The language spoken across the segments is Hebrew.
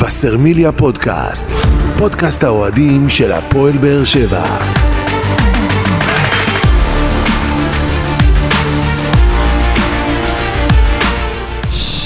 וסרמיליה פודקאסט, פודקאסט האוהדים של הפועל באר שבע.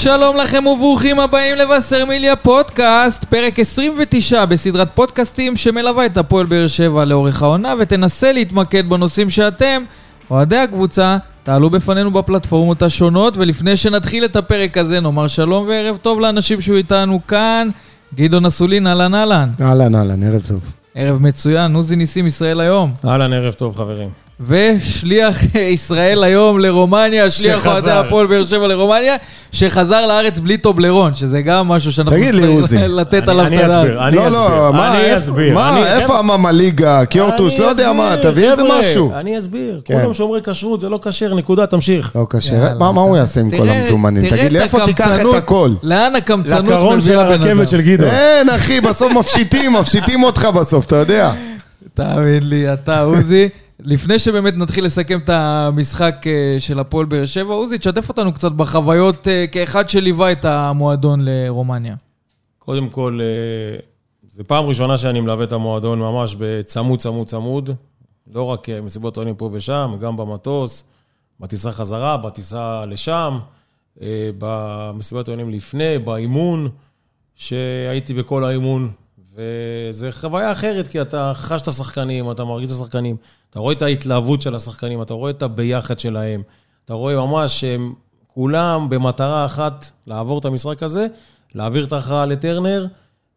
שלום לכם וברוכים הבאים לבשרמיליה פודקאסט, פרק 29 בסדרת פודקאסטים שמלווה את הפועל באר שבע לאורך העונה ותנסה להתמקד בנושאים שאתם, אוהדי הקבוצה, תעלו בפנינו בפלטפורמות השונות ולפני שנתחיל את הפרק הזה נאמר שלום וערב טוב לאנשים שהוא איתנו כאן, גדעון אסולין, אהלן אהלן. אהלן, אהלן, ערב טוב. ערב מצוין, עוזי ניסים ישראל היום. אהלן, ערב טוב חברים. ושליח ישראל היום לרומניה, שליח. אוהדי הפועל באר שבע לרומניה, שחזר לארץ בלי טובלרון, שזה גם משהו שאנחנו עוזי. לתת אני- עליו אני את הדעת. אסביר, אני לא, אסביר. לא, אני אסביר. מה, אני- איפה המאמה ליגה, קיורטוש, אני לא יודע מה, תביא איזה משהו. אני אסביר. כן. כולם שומרי כשרות, זה לא כשר, נקודה, תמשיך. לא יאללה, מה הוא יעשה עם כל המזומנים? תגיד לי, איפה תיקח את הכל? לאן הקמצנות לקרון של? הרכבת של גדעון. אין, אחי, בסוף מפשיטים, מפשיטים אותך בסוף, אתה יודע. תאמין לי, אתה עוזי. לפני שבאמת נתחיל לסכם את המשחק אה, של הפועל באר שבע, עוזי, תשתף אותנו קצת בחוויות אה, כאחד שליווה את המועדון לרומניה. קודם כל, אה, זו פעם ראשונה שאני מלווה את המועדון ממש בצמוד, צמוד, צמוד. לא רק מסיבות עונים פה ושם, גם במטוס, בטיסה חזרה, בטיסה לשם, במסיבת העונים לפני, באימון, שהייתי בכל האימון. וזו חוויה אחרת, כי אתה חש את השחקנים, אתה מרגיש את השחקנים, אתה רואה את ההתלהבות של השחקנים, אתה רואה את הביחד שלהם, אתה רואה ממש שהם כולם במטרה אחת לעבור את המשחק הזה, להעביר את ההכרעה לטרנר,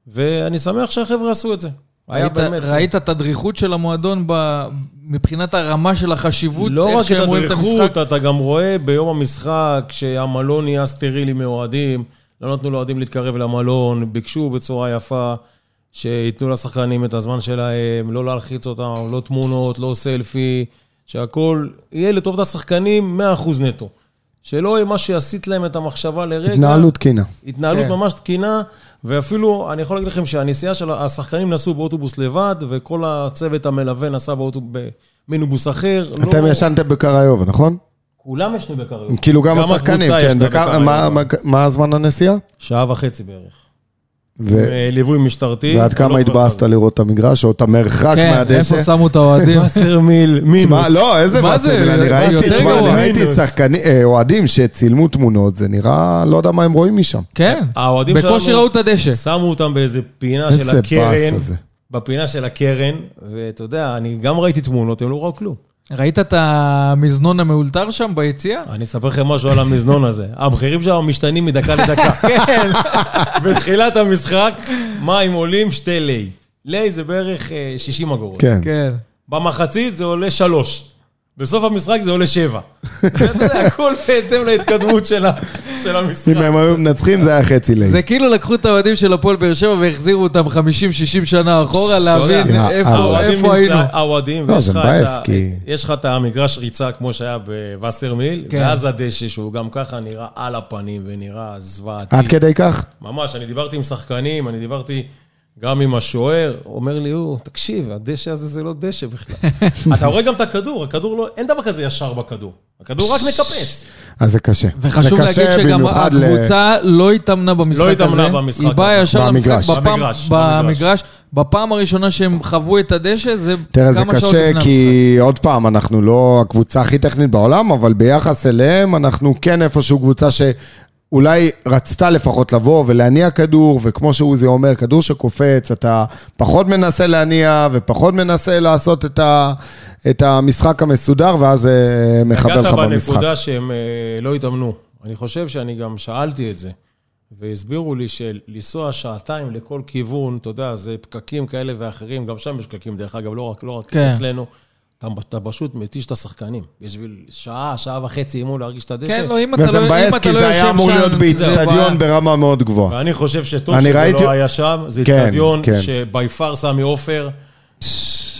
ואני שמח שהחבר'ה עשו את זה. היה ראית, באמת... ראית את הדריכות של המועדון ב... מבחינת הרמה של החשיבות, לא רק את? הדריכות, אתה גם רואה ביום המשחק שהמלון נהיה סטרילי מאוהדים, לא נתנו לאוהדים להתקרב למלון, ביקשו בצורה יפה שייתנו לשחקנים את הזמן שלהם, לא להלחיץ אותם, לא תמונות, לא סלפי, שהכול יהיה לטובת השחקנים 100% נטו. שלא יהיה מה שיסיט להם את המחשבה לרגע. התנהלות תקינה. התנהלות כן. ממש תקינה, ואפילו, אני יכול להגיד לכם שהנסיעה של השחקנים נסעו באוטובוס לבד, וכל הצוות המלווה נסע באוטובוס, במינובוס אחר. אתם לא- ישנתם בקריובה, נכון? כולם ישנו בקריובה. כאילו גם השחקנים, הקבוצה כן. וכמה-. מה- מה- מה הזמן הנסיעה? שעה וחצי בערך. ו- ליווי משטרתי. ועד כמה הלוך התבאסת. לראות את המגרש, או את המרחק כן, מהדשא? איפה שמו את האוהדים? וסרמיל, מינוס. תשמע, לא, איזה זה? אני ראיתי, תשמע. אני ראיתי. שחקנים, אה, אוהדים שצילמו תמונות, זה נראה, לא יודע מה הם רואים משם. כן, האוהדים בקושי ראו את הדשא. שמו אותם באיזה פינה איזה של הקרן. בפינה של הקרן, ואתה יודע, אני גם ראיתי תמונות, הם לא ראו כלום. ראית את המזנון המאולתר שם ביציע? אני אספר לכם משהו על המזנון הזה. המחירים שם משתנים מדקה לדקה. כן. בתחילת המשחק, מים עולים שתי לי. לי זה בערך אה, 60 אגורות. כן. כן. במחצית זה עולה שלוש. בסוף המשחק זה עולה שבע. אתה יודע, הכל בהתאם להתקדמות של המשחק. אם הם היו מנצחים זה היה חצי ליל. זה כאילו לקחו את האוהדים של הפועל באר שבע והחזירו אותם 50-60 שנה אחורה להבין יודע. איפה היינו. האוהדים, לא, ויש לך את יש לך את המגרש ריצה כמו שהיה בווסרמיל, כן. ואז הדשא שהוא גם ככה נראה על הפנים ונראה זוועתי. עד כדי כך? ממש, אני דיברתי עם שחקנים, אני דיברתי גם עם השוער, אומר לי, הוא, תקשיב, הדשא הזה זה לא דשא בכלל. אתה רואה גם את הכדור, הכדור לא, אין דבר כזה ישר בכדור. הכדור רק מקפץ. אז זה קשה. וחשוב זה להגיד קשה שגם ל- הקבוצה לא התאמנה במשחק הזה. לא התאמנה במשחק היא באה הזה. ישר למשחק במגרש. בפעם- במגרש, במגרש. בפעם הראשונה שהם חוו את הדשא, זה תראה, זה כמה שעות קשה, לפני כי עוד פעם, אנחנו לא הקבוצה הכי טכנית בעולם, אבל ביחס אליהם, אנחנו כן איפשהו קבוצה שאולי רצתה לפחות לבוא ולהניע כדור, וכמו שעוזי אומר, כדור שקופץ, אתה פחות מנסה להניע ופחות מנסה לעשות את, ה, את המשחק המסודר, ואז זה מחבל לך נגעת במשחק. בנקודה שהם אה, לא התאמנו. אני חושב שאני גם שאלתי את זה, והסבירו לי שלנסוע שעתיים לכל כיוון, אתה יודע, זה פקקים כאלה ואחרים, גם שם יש פקקים, דרך אגב, לא רק, לא רק כן. אצלנו. אתה, אתה פשוט מתיש את השחקנים. בשביל שעה, שעה וחצי אימון להרגיש את הדשא. כן, לא, אם אתה לא וזה אם מבאס, אתה כי זה היה יושב אמור להיות שם. באיצטדיון ברמה מאוד גבוהה. ואני חושב שטוב שזה ראיתי- לא היה שם. זה כן, איצטדיון כן. שבי פאר סמי עופר.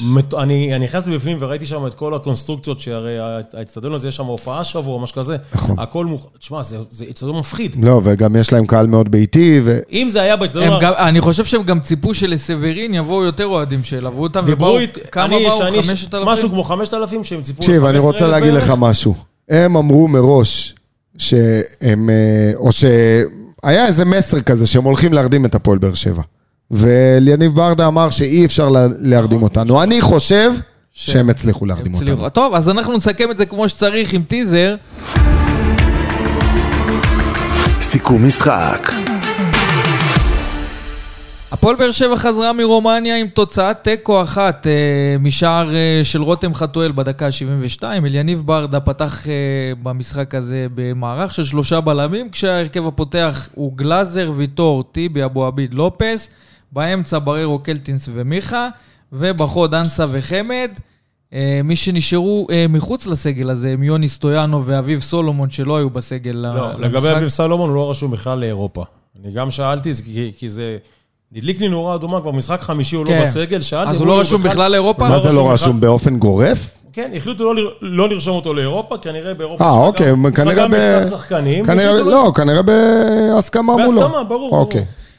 מת- אני אני נכנסתי בפנים וראיתי שם את כל הקונסטרוקציות, שהרי האיצטדיון הזה, יש שם הופעה שבוע, משהו כזה. נכון. הכל מוכ... תשמע, זה זה איצטדיון מפחיד. לא, וגם יש להם קהל מאוד ביתי, ו... אם זה היה באיצטדיון... הם גם, אני חושב שהם גם ציפו שלסברין יבואו יותר אוהדים שילוו אותם, דיברו ובאו, איתי, כמה באו? שאני- 5,000? משהו כמו 5,000 שהם ציפו תקשיב, אני ל-15,000 רוצה להגיד לך. משהו. הם אמרו מראש שהם, אה, או ש... היה איזה מסר כזה שהם הולכים להרדים את הפועל באר שבע. וליניב ברדה אמר שאי אפשר לה- להרדים אותנו. אני חושב שהם הצליחו להרדים אותנו. טוב, אז אנחנו נסכם את זה כמו שצריך עם טיזר. סיכום משחק. הפועל באר שבע חזרה מרומניה עם תוצאת תיקו אחת אה, משער אה, של רותם חתואל בדקה ה-72. אליניב ברדה פתח אה, במשחק הזה במערך של שלושה בלמים, כשההרכב הפותח הוא גלאזר, ויטור, טיבי, אבו עביד, לופס, באמצע בררו, קלטינס ומיכה, ובחוד אנסה וחמד. אה, מי שנשארו אה, מחוץ לסגל הזה הם יוני סטויאנו ואביב סולומון שלא היו בסגל לא, למשחק. לגבי אביב סלומון, הוא לא רשום בכלל לאירופה. אני גם שאלתי, זה כי- כי זה... נדליק לי נורה אדומה, כבר משחק חמישי הוא כן. לא בסגל, שאלתי... אז הוא לא רשום בכלל לאירופה? מה זה רשום לא בכלל. רשום באופן גורף? כן, החליטו לא לא לרשום אותו לאירופה, כנראה באירופה... אה, אוקיי, כנראה גם ב- שחקנים. כנראה, והחליטו לא, כנראה בהסכמה מולו. בהסכמה, ברור, ברור.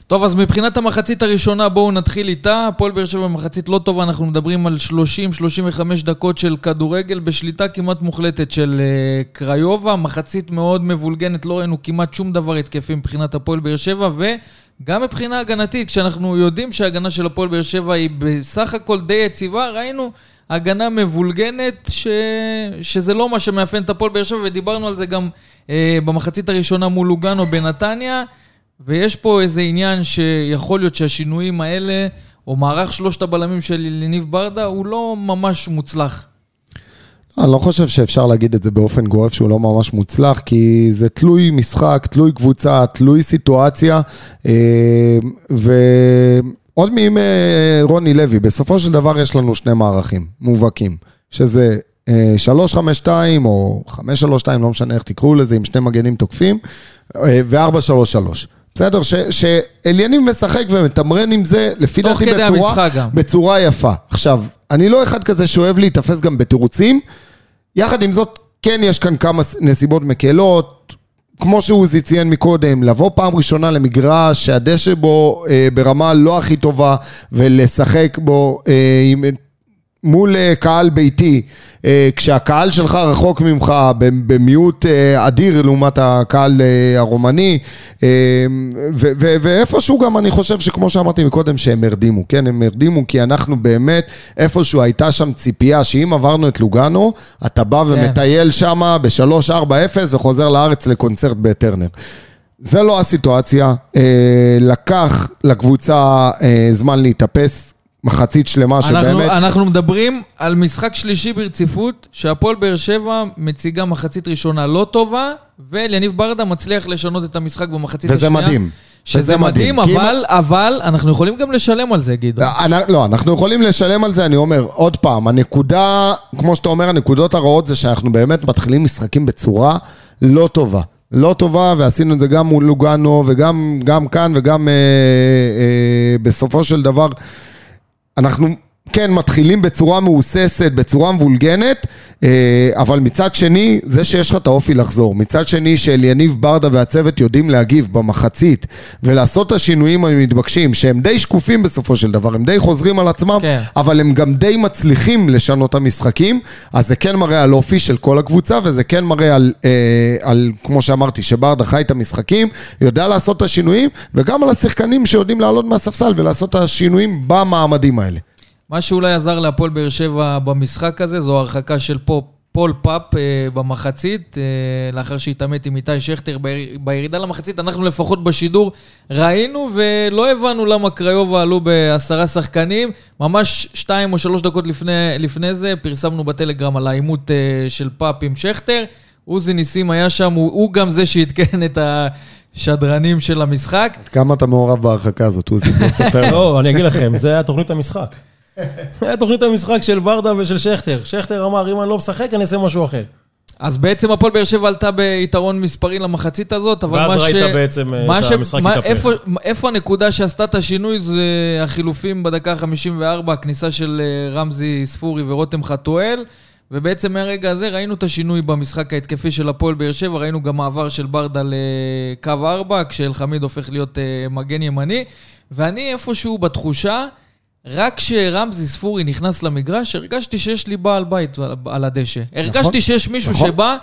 טוב, אז מבחינת המחצית הראשונה, בואו נתחיל איתה. הפועל באר שבע במחצית לא טובה, אנחנו מדברים על 30-35 דקות של כדורגל בשליטה כמעט מוחלטת של uh, קריובה. מחצית מאוד מבולגנת, לא ראינו כמעט שום דבר התקפי מבחינת הפועל באר שבע, וגם מבחינה הגנתית, כשאנחנו יודעים שההגנה של הפועל באר שבע היא בסך הכל די יציבה, ראינו הגנה מבולגנת, ש... שזה לא מה שמאפיין את הפועל באר שבע, ודיברנו על זה גם uh, במחצית הראשונה מול לוגאנו בנתניה. ויש פה איזה עניין שיכול להיות שהשינויים האלה, או מערך שלושת הבלמים של יניב ברדה, הוא לא ממש מוצלח. אני לא חושב שאפשר להגיד את זה באופן גורף שהוא לא ממש מוצלח, כי זה תלוי משחק, תלוי קבוצה, תלוי סיטואציה, אה, ועוד מימי רוני לוי, בסופו של דבר יש לנו שני מערכים מובהקים, שזה אה, 352 או 532, לא משנה איך תקראו לזה, עם שני מגנים תוקפים, אה, ו-433. בסדר? שאליניב משחק ומתמרן עם זה, לפי דעתי בצורה. בצורה יפה. עכשיו, אני לא אחד כזה שאוהב להיתפס גם בתירוצים, יחד עם זאת, כן יש כאן כמה נסיבות מקלות, כמו שעוזי ציין מקודם, לבוא פעם ראשונה למגרש שהדשא בו אה, ברמה לא הכי טובה, ולשחק בו אה, עם... מול אה, קהל ביתי, אה, כשהקהל שלך רחוק ממך במיעוט אה, אדיר לעומת הקהל הרומני, ואיפשהו גם אני חושב שכמו שאמרתי מקודם, שהם הרדימו, כן, הם הרדימו כי אנחנו באמת, איפשהו הייתה שם ציפייה שאם עברנו את לוגאנו, אתה בא ומטייל שם ב-3-4-0 וחוזר לארץ לקונצרט בטרנר. זה לא הסיטואציה, לקח לקבוצה זמן להתאפס, מחצית שלמה אנחנו, שבאמת... אנחנו מדברים על משחק שלישי ברציפות, שהפועל באר שבע מציגה מחצית ראשונה לא טובה, ואליניב ברדה מצליח לשנות את המשחק במחצית וזה השנייה. מדהים. שזה וזה מדהים, מדהים, כי אם- אבל, אבל אנחנו יכולים גם לשלם על זה, גדעון. אנ- לא, אנחנו יכולים לשלם על זה, אני אומר, עוד פעם, הנקודה, כמו שאתה אומר, הנקודות הרעות זה שאנחנו באמת מתחילים משחקים בצורה לא טובה. לא טובה, ועשינו את זה גם מול לוגאנו, וגם גם כאן, וגם אה, אה, בסופו של דבר, אנחנו כן מתחילים בצורה מהוססת, בצורה מבולגנת, אה, אבל מצד שני, זה שיש לך את האופי לחזור. מצד שני, שאליניב ברדה והצוות יודעים להגיב במחצית, ולעשות את השינויים המתבקשים, שהם די שקופים בסופו של דבר, הם די חוזרים על עצמם, כן. אבל הם גם די מצליחים לשנות את המשחקים, אז זה כן מראה על אופי של כל הקבוצה, וזה כן מראה על, אה, על כמו שאמרתי, שברדה חי את המשחקים, יודע לעשות את השינויים, וגם על השחקנים שיודעים לעלות מהספסל ולעשות את השינויים במעמדים האלה. מה שאולי עזר להפועל באר שבע במשחק הזה, זו הרחקה של פאפ. פול פאפ אה, במחצית, אה, לאחר שהתעמת עם איתי שכטר ביר, בירידה למחצית, אנחנו לפחות בשידור ראינו ולא הבנו למה קריובה עלו בעשרה שחקנים. ממש שתיים או שלוש דקות לפני, לפני זה פרסמנו בטלגרם על העימות אה, של פאפ עם שכטר. עוזי ניסים היה שם, הוא, הוא גם זה שעדכן את השדרנים של המשחק. כמה אתה מעורב בהרחקה הזאת, עוזי? לא, אני אגיד לכם, זה היה תוכנית המשחק. היה תוכנית המשחק של ברדה ושל שכטר. שכטר אמר, אם אני לא משחק, אני אעשה משהו אחר. אז בעצם הפועל באר שבע עלתה ביתרון מספרי למחצית הזאת, אבל ואז מה ש... ראית בעצם, אה, מה שהמשחק מה- התהפך. איפה, איפה הנקודה שעשתה את השינוי זה החילופים בדקה ה-54, הכניסה של אה, רמזי ספורי ורותם חתואל, ובעצם מהרגע הזה ראינו את השינוי במשחק ההתקפי של הפועל באר שבע, ראינו גם מעבר של ברדה לקו 4, כשאלחמיד הופך להיות אה, מגן ימני, ואני איפשהו בתחושה... רק כשרמזי ספורי נכנס למגרש, הרגשתי שיש לי בעל בית על- הדשא. הרגשתי שיש מישהו נכון. שבא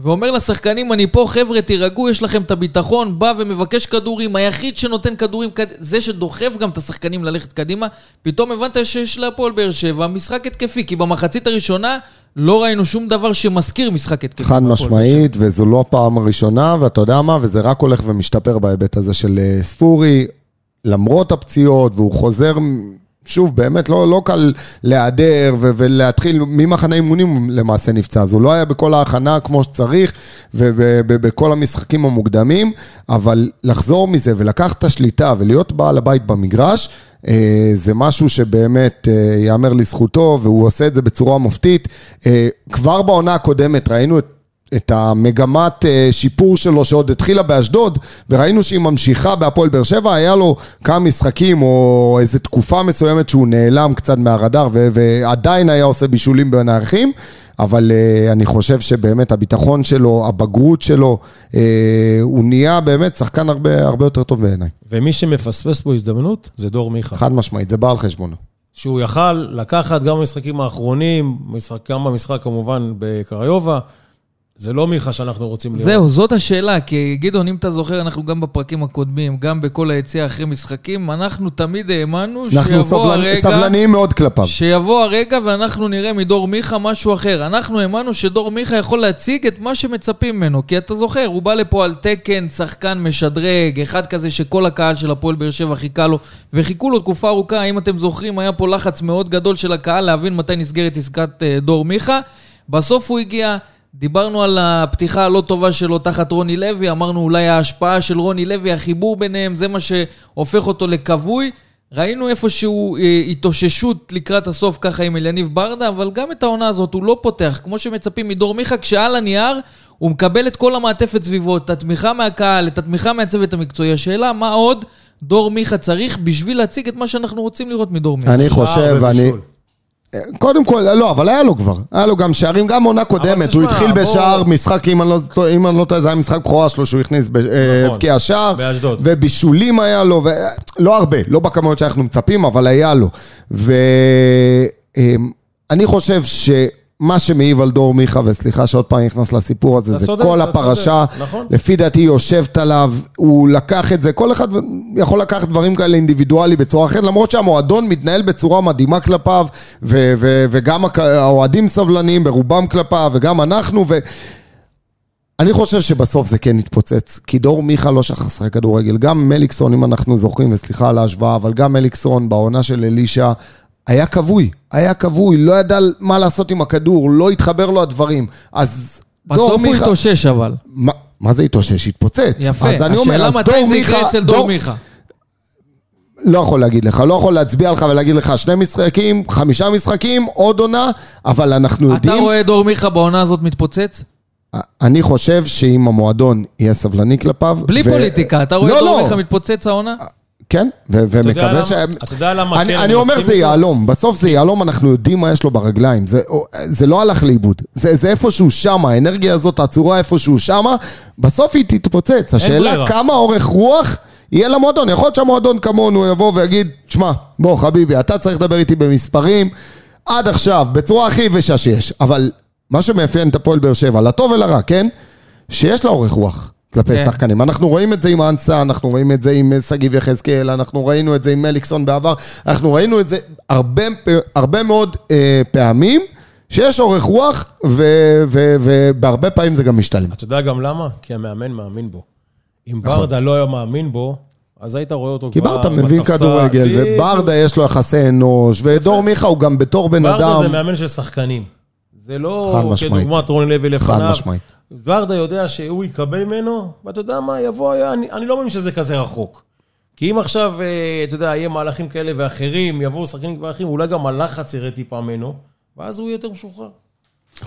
ואומר לשחקנים, אני פה, חבר'ה, תירגעו, יש לכם את הביטחון, בא ומבקש כדורים, היחיד שנותן כדורים, זה שדוחף גם את השחקנים ללכת קדימה, פתאום הבנת שיש להפועל באר שבע משחק התקפי, כי במחצית הראשונה לא ראינו שום דבר שמזכיר משחק התקפי. חד משמעית, וזו לא הפעם הראשונה, ואתה יודע מה, וזה רק הולך ומשתפר בהיבט הזה של אה, ספורי, למרות הפציעות, והוא חוזר, שוב, באמת לא, לא קל להיעדר ולהתחיל, ממחנה אימונים למעשה נפצע, אז הוא לא היה בכל ההכנה כמו שצריך, ובכל המשחקים המוקדמים, אבל לחזור מזה ולקחת את השליטה ולהיות בעל הבית במגרש, אה, זה משהו שבאמת אה, ייאמר לזכותו, והוא עושה את זה בצורה מופתית. אה, כבר בעונה הקודמת ראינו את... את המגמת אה, שיפור שלו שעוד התחילה באשדוד, וראינו שהיא ממשיכה בהפועל באר שבע, היה לו כמה משחקים או איזו תקופה מסוימת שהוא נעלם קצת מהרדאר, ו- ועדיין היה עושה בישולים בין האחים, אבל uh, אני חושב שבאמת הביטחון שלו, הבגרות שלו, uh, הוא נהיה באמת שחקן הרבה, הרבה יותר טוב בעיניי. ומי שמפספס פה הזדמנות זה דור מיכה. חד משמעית, זה בא על חשבונו. שהוא יכל לקחת גם במשחקים האחרונים, משחק, גם במשחק כמובן בקריובה. זה לא מיכה שאנחנו רוצים לראות. זהו, זאת השאלה, כי גדעון, אם אתה זוכר, אנחנו גם בפרקים הקודמים, גם בכל היציאה אחרי משחקים, אנחנו תמיד האמנו אנחנו שיבוא סבלנ... הרגע... סבלניים מאוד כלפיו. שיבוא הרגע ואנחנו נראה מדור מיכה משהו אחר. אנחנו האמנו שדור מיכה יכול להציג את מה שמצפים ממנו, כי אתה זוכר, הוא בא לפה על תקן, שחקן משדרג, אחד כזה שכל הקהל של הפועל באר שבע חיכה לו, וחיכו לו תקופה ארוכה, אם אתם זוכרים, היה פה לחץ מאוד גדול של הקהל להבין מתי נסגרת עסקת אה, דור מיכה. בסוף הוא הגיע... דיברנו על הפתיחה הלא טובה שלו תחת רוני לוי, אמרנו אולי ההשפעה של רוני לוי, החיבור ביניהם, זה מה שהופך אותו לכבוי. ראינו איפשהו אה, התאוששות לקראת הסוף ככה עם אליניב ברדה, אבל גם את העונה הזאת הוא לא פותח, כמו שמצפים מדור מיכה, כשעל הנייר הוא מקבל את כל המעטפת סביבו, את התמיכה מהקהל, את התמיכה מהצוות המקצועי. השאלה, מה עוד דור מיכה צריך בשביל להציג את מה שאנחנו רוצים לראות מדור מיכה? אני חושב, ואני... קודם כל, לא, אבל היה לו כבר. היה לו גם שערים, גם עונה קודמת. הוא התחיל בשער משחק, אם אני לא טועה, אם אני לא טועה, זה היה משחק בכורה שלו שהוא הכניס, אה, נכון. הבקיע שער. באשדוד. ובישולים היה לו, לא הרבה, לא בכמויות שאנחנו מצפים, אבל היה לו. ואני חושב שמה שמעיב על דור מיכה, וסליחה שעוד פעם נכנס לסיפור הזה, זה צודק, כל הפרשה, צודק, נכון. לפי דעתי היא יושבת עליו, הוא לקח את זה, כל אחד יכול לקחת דברים כאלה אינדיבידואלי בצורה אחרת, למרות שהמועדון מתנהל בצורה מדהימה כלפיו, ו- ו- וגם האוהדים סבלניים ברובם כלפיו, וגם אנחנו, ו... אני חושב שבסוף זה כן יתפוצץ, כי דור מיכה לא שכח לשחק כדורגל. גם מליקסון, אם אנחנו זוכרים, וסליחה על ההשוואה, אבל גם מליקסון בעונה של אלישע, היה כבוי, היה כבוי, לא ידע מה לעשות עם הכדור, לא התחבר לו הדברים. אז דור בסוף הוא מיכה... התאושש אבל. מה, מה זה התאושש? התפוצץ. יפה, אז אני אומר, השאלה אז מתי דור זה יקרה מיכה- אצל דור מיכה. לא יכול להגיד לך, לא יכול להצביע לך ולהגיד לך שני משחקים, חמישה משחקים, עוד עונה, אבל אנחנו אתה יודעים... רואה דור מיכה בעונה הזאת מתפוצץ? אני חושב שאם המועדון יהיה סבלני כלפיו... בלי ו- פוליטיקה, אתה רואה לא, דור לא. מיכה מתפוצץ העונה? כן, ומקווה ש... אתה יודע למה כן, אני אומר זה? יהלום, בסוף זה יהלום, אנחנו יודעים מה יש לו ברגליים, זה, לא הלך לאיבוד, זה, איפשהו שמה, האנרגיה הזאת עצורה איפשהו שמה, בסוף היא תתפוצץ, השאלה. כמה אורך רוח יהיה למועדון, יכול להיות שהמועדון כמונו יבוא ויגיד, שמע, בוא חביבי, אתה צריך לדבר איתי במספרים, עד עכשיו, בצורה הכי יבשה שיש, אבל מה שמאפיין את הפועל באר שבע, לטוב ולרע, כן? שיש לה אורך רוח. כלפי כן. שחקנים. אנחנו רואים את זה עם אנסה, אנחנו רואים את זה עם אה, שגיב יחזקאל, אנחנו ראינו את זה עם מליקסון בעבר, אנחנו ראינו את זה הרבה, הרבה מאוד אה, פעמים, שיש אורך רוח, ו- ו- ובהרבה פעמים זה גם משתלם. אתה יודע גם למה? כי המאמן מאמין בו. אם נכון. ברדה לא היה מאמין בו, אז היית רואה אותו כי כבר ברדה מבין בספסל. כדורגל. וברדה יש לו יחסי אנוש, ודור מיכה הוא גם בתור בן ברדה אדם. זה מאמן של שחקנים. זה לא חד. כדוגמת רוני לוי חד לפניו. משמעית. ברדה יודע שהוא יקבל ממנו, ואתה יודע מה, יבוא, אני, אני לא מאמין שזה כזה רחוק. כי אם עכשיו, אה, אתה יודע, יהיה מהלכים כאלה ואחרים, יבואו שחקנים ואחרים, אולי גם הלחץ ירד טיפה ממנו, ואז הוא יהיה יותר משוחרר.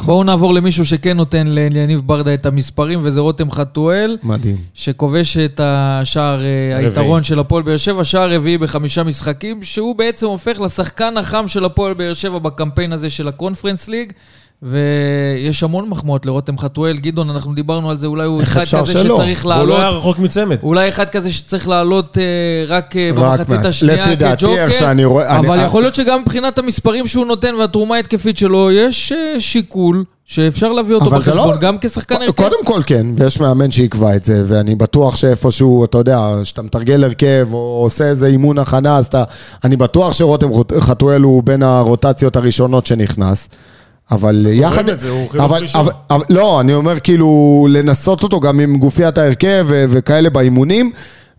בואו נעבור למישהו שכן נותן ליניב ברדה את המספרים, וזה רותם חתואל, מדהים. שכובש את השער אה, הרביעי. היתרון של הפועל באר שבע, שער רביעי בחמישה משחקים, שהוא בעצם הופך לשחקן החם של הפועל באר שבע בקמפיין הזה של הקונפרנס ליג. ויש המון מחמאות לרותם חתואל. גדעון, אנחנו דיברנו על זה, אולי הוא אחד כזה שלא? שצריך הוא לא היה לעלות, רחוק מצמד. אולי אחד כזה שצריך לעלות אה, רק אה, רק במחצית מה- השנייה לפי דעתי, איך שאני רואה- אבל אני- יכול להיות שגם מבחינת המספרים שהוא נותן והתרומה ההתקפית שלו, יש אה, שיקול שאפשר להביא אותו אבל זה בחשבון, לא- גם כשחקן הרכב. קודם כל כן, ויש מאמן שיקבע את זה, ואני בטוח שאיפשהו, אתה יודע, כשאתה מתרגל הרכב או עושה איזה אימון הכנה, אז אתה... אני בטוח שרותם חתואל הוא בין הרוטציות הראשונות שנכנס. אבל יחד... את זה, הוא אבל, ראשון. אבל, אבל, לא, אני אומר כאילו לנסות אותו גם עם גופיית ההרכב ו- וכאלה באימונים.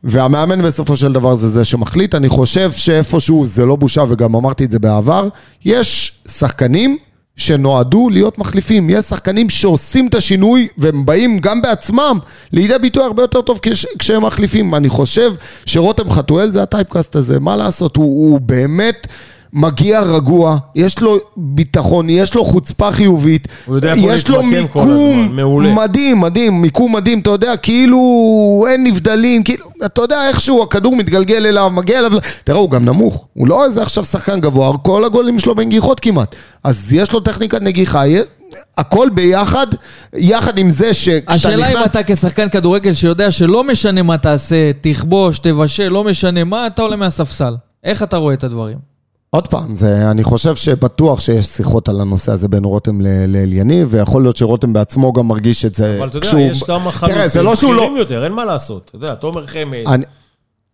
והמאמן בסופו של דבר זה זה שמחליט. אני חושב שאיפשהו, זה לא בושה, וגם אמרתי את זה בעבר, יש שחקנים שנועדו להיות מחליפים. יש שחקנים שעושים את השינוי, והם באים גם בעצמם לידי ביטוי הרבה יותר טוב כש, כשהם מחליפים. אני חושב שרותם חתואל זה הטייפקאסט הזה, מה לעשות, הוא, הוא באמת... מגיע רגוע, יש לו ביטחון, יש לו חוצפה חיובית, הוא יודע איפה יש לו מיקום הזמן, מעולה. מדהים, מדהים, מיקום מדהים, אתה יודע, כאילו אין נבדלים, כאילו, אתה יודע איכשהו הכדור מתגלגל אליו, מגיע אליו, תראה, הוא גם נמוך, הוא לא איזה עכשיו שחקן גבוה, כל הגולים שלו בנגיחות כמעט, אז יש לו טכניקת נגיחה, הכל ביחד, יחד עם זה שכשאתה השאלה אם נכנס... אתה כשחקן כדורגל שיודע שלא משנה מה תעשה, תכבוש, תבשל, לא משנה מה, אתה עולה מהספסל. איך אתה רואה את הדברים? עוד פעם, זה, אני חושב שבטוח שיש שיחות על הנושא הזה בין רותם ל- לאליניב, ויכול להיות שרותם בעצמו גם מרגיש את זה אבל אתה יודע, כשהוא- יש כמה תראה, זה חלוצים לא שהוא לא... בכירים יותר, אין מה לעשות. אתה יודע, תומר חמד, אני,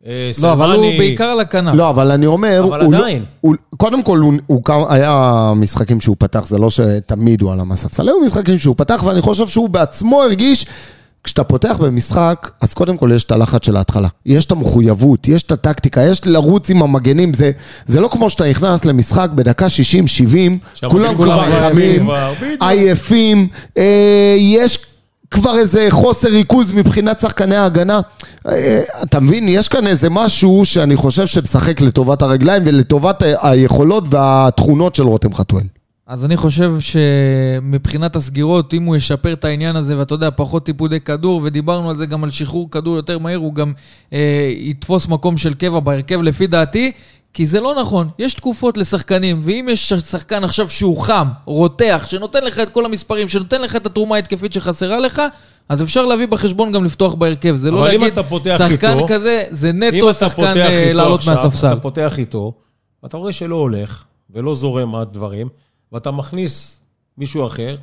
אה, לא, אבל הוא בעיקר על הכנף. לא, אבל אני אומר, אבל הוא לא- עדיין. הוא, קודם כל, הוא, הוא כמה, היה משחקים שהוא פתח, זה לא שתמיד הוא עלה מהספסל, היו משחקים שהוא פתח, ואני חושב שהוא בעצמו הרגיש, כשאתה פותח במשחק, אז קודם כל יש את הלחץ של ההתחלה. יש את המחויבות, יש את הטקטיקה, יש לרוץ עם המגנים, זה, זה לא כמו שאתה נכנס למשחק בדקה 60-70, שהמגנים כולם כבר חמים. עייפים, אה, יש כבר איזה חוסר ריכוז מבחינת שחקני ההגנה. אה, אתה מבין, יש כאן איזה משהו שאני חושב שמשחק לטובת הרגליים ולטובת ה- היכולות והתכונות של רותם חתואל. אז אני חושב שמבחינת הסגירות, אם הוא ישפר את העניין הזה, ואתה יודע, פחות טיפודי כדור, ודיברנו על זה גם על שחרור כדור יותר מהיר, הוא גם אה, יתפוס מקום של קבע בהרכב לפי דעתי, כי זה לא נכון. יש תקופות לשחקנים, ואם יש שחקן עכשיו שהוא חם, רותח, שנותן לך את כל המספרים, שנותן לך את התרומה ההתקפית שחסרה לך, אז אפשר להביא בחשבון גם לפתוח בהרכב. זה לא אם להגיד, שחקן איתו- כזה, זה אם נטו שחקן אה, לעלות מהספסל. אתה פותח איתו, ואתה רואה שלא הולך, ולא זורם הדברים, ואתה מכניס מישהו אחר,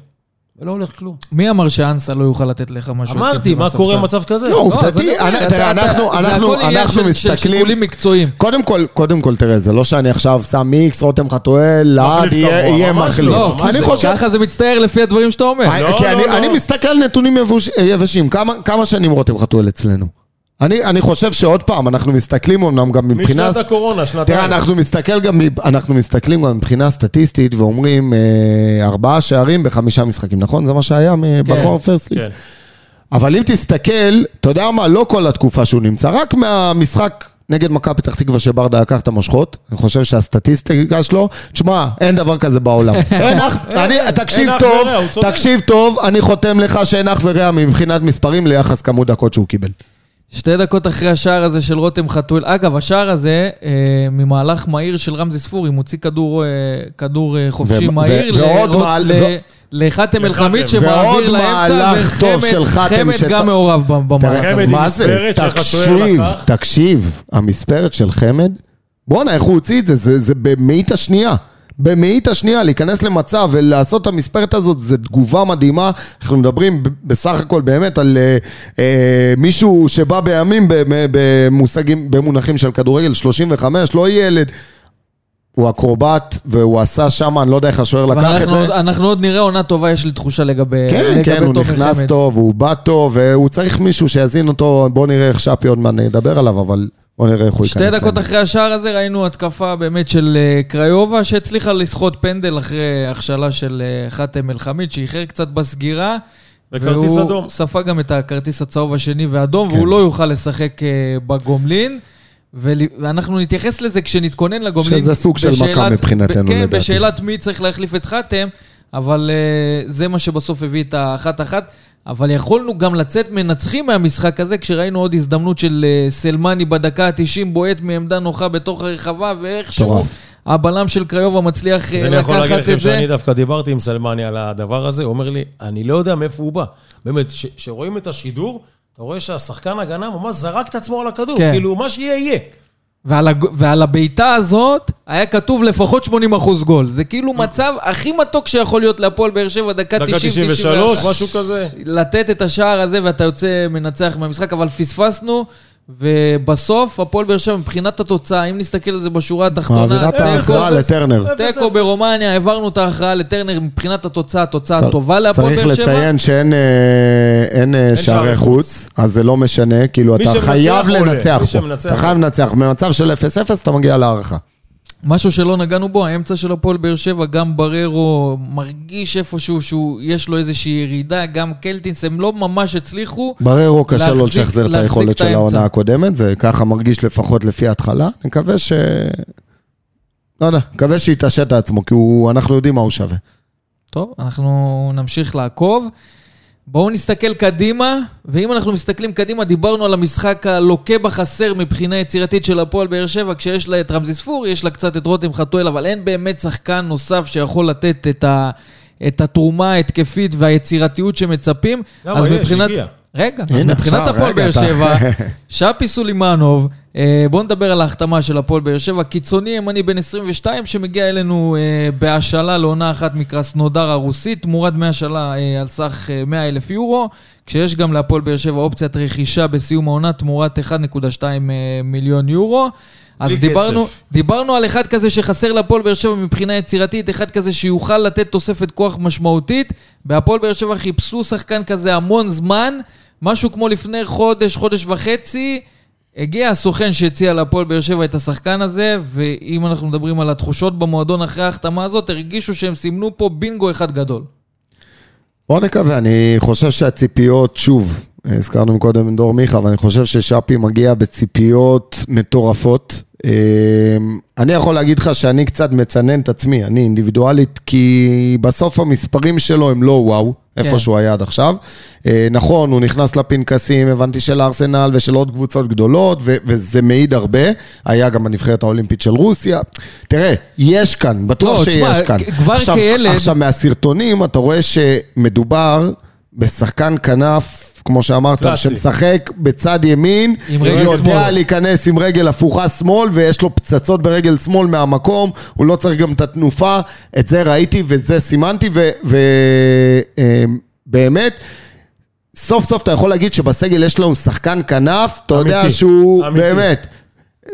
ולא הולך כלום. מי אמר שאנסה לא יוכל לתת לך משהו? אמרתי, מה? קורה במצב כזה? לא, לא, עובדתי, תראה, אתה- אנחנו- זה אנחנו הכל עניין אנחנו של- מסתכלים... שיקולים מקצועיים. קודם כל, קודם כל, תראה, זה לא שאני עכשיו שם מיקס, רותם חתואל, לעד יהיה ממש מחליף. לא, לא, ממש אני לא. חושב... ככה זה מצטייר לפי הדברים שאתה אומר. אני- לא, כי לא, אני- לא. אני מסתכל על נתונים יבוש- יבשים, כמה- כמה שנים רותם חתואל אצלנו? אני אני חושב שעוד פעם, אנחנו מסתכלים אמנם גם מבחינה... משנת הקורונה, שנתיים. תראה, אנחנו, מסתכל גם, אנחנו מסתכלים גם מבחינה סטטיסטית ואומרים אה, ארבעה שערים בחמישה משחקים, נכון? זה מה שהיה בקונפרס ליג. כן. אבל אם תסתכל, אתה יודע מה, לא כל התקופה שהוא נמצא, רק מהמשחק נגד מכבי פתח תקווה שברדה לקח את המושכות, אני חושב שהסטטיסטיקה שלו, תשמע, אין דבר כזה בעולם. אין אח, אני, תקשיב טוב. תקשיב טוב, אני חותם לך שאין אח ורע מבחינת מספרים ליחס כמות דקות שהוא קיבל. שתי דקות אחרי השער הזה של רותם חתואל. אגב, השער הזה, אה, ממהלך מהיר של רמזי ספורי, מוציא כדור, אה, כדור אה, חופשי ו- מהיר ו- ועוד לרוט- מעל- ל- ו- לחאתם אל-חמיד ועוד שמעביר לאמצע, מהלך טוב של חאתם חמד שצ- גם מעורב ב- במהלך תראה, הזה. חמד עם מה זה? תקשיב, לקח. תקשיב, המספרת של חמד, בואנה, איך הוא הוציא את זה? זה, זה במאית השנייה. במאית השנייה, להיכנס למצב ולעשות את המספרת הזאת, זו תגובה מדהימה. אנחנו מדברים בסך הכל באמת על אה, אה, מישהו שבא בימים במושגים, במונחים של כדורגל, 35, לא ילד. הוא אקרובט, והוא עשה שם, אני לא יודע איך השוער לקח את זה. אנחנו עוד נראה עונה טובה, יש לי תחושה לגבי כן, לגבי כן, הוא נכנס חמד. טוב, הוא בא טוב, והוא צריך מישהו שיזין אותו, בוא נראה איך שפי עוד מעט נדבר עליו, אבל בוא נראה איך הוא ייכנס. שתי דקות. אחרי השער הזה ראינו התקפה באמת של אה, קריובה, שהצליחה לסחוט פנדל אחרי הכשלה של אה, חאתם אל-חמיד, שאיחר קצת בסגירה. וכרטיס והוא אדום. ספג גם את הכרטיס הצהוב השני והאדום, כן. והוא לא יוכל לשחק אה, בגומלין. ואנחנו נתייחס לזה כשנתכונן לגומלין. שזה סוג של מכה מבחינתנו, כן, לדעתי. בשאלת מי צריך להחליף את חאתם, אבל זה מה שבסוף הביא את האחת-אחת. אבל יכולנו גם לצאת מנצחים מהמשחק הזה, כשראינו עוד הזדמנות של אה, סלמני בדקה ה-90 בועט מעמדה נוחה בתוך הרחבה, ואיכשהו. הבלם של קריובה מצליח אה, אז אני יכול להגיד לקחת לכם את זה. שאני דווקא דיברתי עם סלמני על הדבר הזה, הוא אומר לי, אני לא יודע מאיפה הוא בא. באמת, כשרואים את השידור, אתה רואה שהשחקן הגנה ממש זרק את עצמו על הכדור, כן. כאילו, מה שיהיה, יהיה. ועל, הג... ועל הבעיטה הזאת היה כתוב לפחות 80 אחוז גול. זה כאילו מצב הכי מתוק שיכול להיות להפועל באר שבע, דקה 90-91. דקה 93, משהו כזה. לתת את השער הזה ואתה יוצא מנצח מהמשחק, אבל פספסנו. ובסוף, הפועל באר שבע, מבחינת התוצאה, אם נסתכל על זה בשורה התחתונה... מעבירה את ההכרעה לטרנר. תיקו ברומניה, העברנו את ההכרעה לטרנר, מבחינת התוצאה, תוצאה טובה להפועל באר שבע. צריך לציין שאין אה, אין אה, שערי חוץ, אז זה לא משנה, כאילו אתה חייב לנצח פה. אתה חייב לנצח. במצב של 0-0 אתה מגיע להערכה. משהו שלא נגענו בו, האמצע של הפועל באר שבע, גם בררו מרגיש איפשהו שיש לו איזושהי ירידה, גם קלטינס, הם לא ממש הצליחו בררו קשה לו לשחזר את היכולת של העונה הקודמת, זה ככה מרגיש לפחות לפי ההתחלה. אני מקווה ש... לא יודע, מקווה שיתעשת עצמו, כי הוא, אנחנו יודעים מה הוא שווה. טוב, אנחנו נמשיך לעקוב. בואו נסתכל קדימה, ואם אנחנו מסתכלים קדימה, דיברנו על המשחק הלוקה בחסר מבחינה יצירתית של הפועל באר שבע, כשיש לה את רמזי ספור, יש לה קצת את רותם חתואל, אבל אין באמת שחקן נוסף שיכול לתת את, ה, את התרומה ההתקפית והיצירתיות שמצפים. למה, יש, מבחינת... הגיע. רגע, אז מבחינת הפועל באר שבע, שפי סולימנוב, בואו נדבר על ההחתמה של הפועל באר שבע. קיצוני ימני בן 22 שמגיע אלינו אה, בהשאלה לעונה אחת מקרסנודר הרוסית, תמורת דמי השאלה אה, על סך 100 אלף יורו, כשיש גם להפועל באר שבע אופציית רכישה בסיום העונה תמורת 1.2 מיליון יורו. אז דיברנו, דיברנו על אחד כזה שחסר להפועל באר שבע מבחינה יצירתית, אחד כזה שיוכל לתת תוספת כוח משמעותית. בהפועל באר שבע חיפשו שחקן כזה המון זמן. משהו כמו לפני חודש, חודש וחצי, הגיע הסוכן שהציע להפועל באר שבע את השחקן הזה, ואם אנחנו מדברים על התחושות במועדון אחרי ההחתמה הזאת, הרגישו שהם סימנו פה בינגו אחד גדול. בוא נקווה, אני חושב שהציפיות, שוב, הזכרנו קודם עם דור מיכה, אבל אני חושב ששאפי מגיע בציפיות מטורפות. אמ, אני יכול להגיד לך שאני קצת מצנן את עצמי, אני אינדיבידואלית, כי בסוף המספרים שלו הם לא וואו, איפה כן. שהוא היה עד עכשיו. אה, נכון, הוא נכנס לפנקסים, הבנתי של ארסנל ושל עוד קבוצות גדולות, ו- וזה מעיד הרבה. היה גם בנבחרת האולימפית של רוסיה. תראה, יש כאן, בטוח לא, שיש תשמע, כאן. כבר עכשיו, כילד... עכשיו, מהסרטונים אתה רואה שמדובר בשחקן כנף כמו שאמרת, קלאסי. שמשחק בצד ימין, יודע. להיכנס עם רגל הפוכה שמאל, ויש לו פצצות ברגל שמאל מהמקום, הוא לא צריך גם את התנופה, את זה ראיתי וזה סימנתי, ובאמת, אה, סוף סוף אתה יכול להגיד שבסגל יש לנו שחקן כנף, אתה יודע שהוא אמיתי. באמת...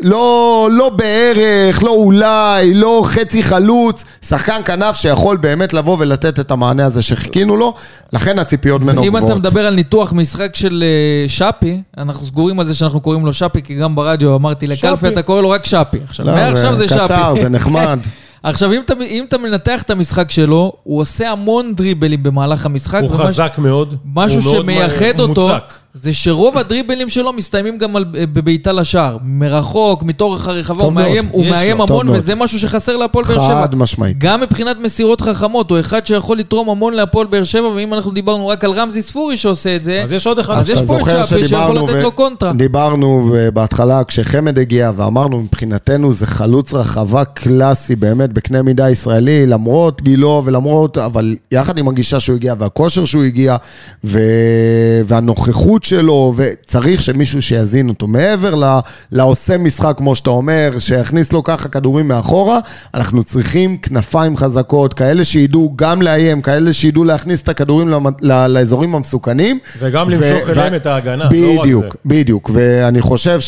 לא, לא בערך, לא אולי, לא חצי חלוץ, שחקן כנף שיכול באמת לבוא ולתת את המענה הזה שחיכינו לו, לכן הציפיות ממנו גבוהות. אם אתה מדבר על ניתוח משחק של אה, שפי, אנחנו סגורים על זה שאנחנו קוראים לו שפי, כי גם ברדיו אמרתי לקלפי, אתה קורא לו רק שפי. עכשיו, לא, מעכשיו זה שפי. קצר, זה נחמד. עכשיו, אם אתה, אם אתה מנתח את המשחק שלו, הוא עושה המון דריבלים במהלך המשחק. הוא חזק מאוד. משהו שמייחד אותו, מוצק. זה שרוב הדריבלים שלו מסתיימים גם על, בבעיטה לשער. מרחוק, מתורך הרחבה, הוא מאיים, הוא מאיים המון, וזה משהו שחסר להפועל באר שבע. חד משמעית. גם מבחינת מסירות חכמות, הוא אחד שיכול לתרום המון להפועל באר שבע, ואם אנחנו דיברנו רק על רמזי ספורי שעושה את זה, אז יש עוד אחד. אז יש פה את שפי שיכול לתת לו קונטרה. דיברנו בהתחלה, כשחמד הגיע, ואמרנו, מבחינתנו זה חלוץ רחבה קלאסי, באמת, בקנה מידה ישראלי, למרות גילו ולמרות, אבל יחד עם הגישה שהוא הגיע, והכושר שהוא הגיע, והנוכחות האיכות שלו, וצריך שמישהו שיזין אותו. מעבר לעושה משחק, כמו שאתה אומר, שיכניס לו ככה כדורים מאחורה, אנחנו צריכים כנפיים חזקות, כאלה שידעו גם לאיים, כאלה שידעו להכניס את הכדורים לאזורים המסוכנים. וגם למשוך אליהם את ההגנה, בדיוק, לא רק זה. בדיוק, בדיוק. ואני חושב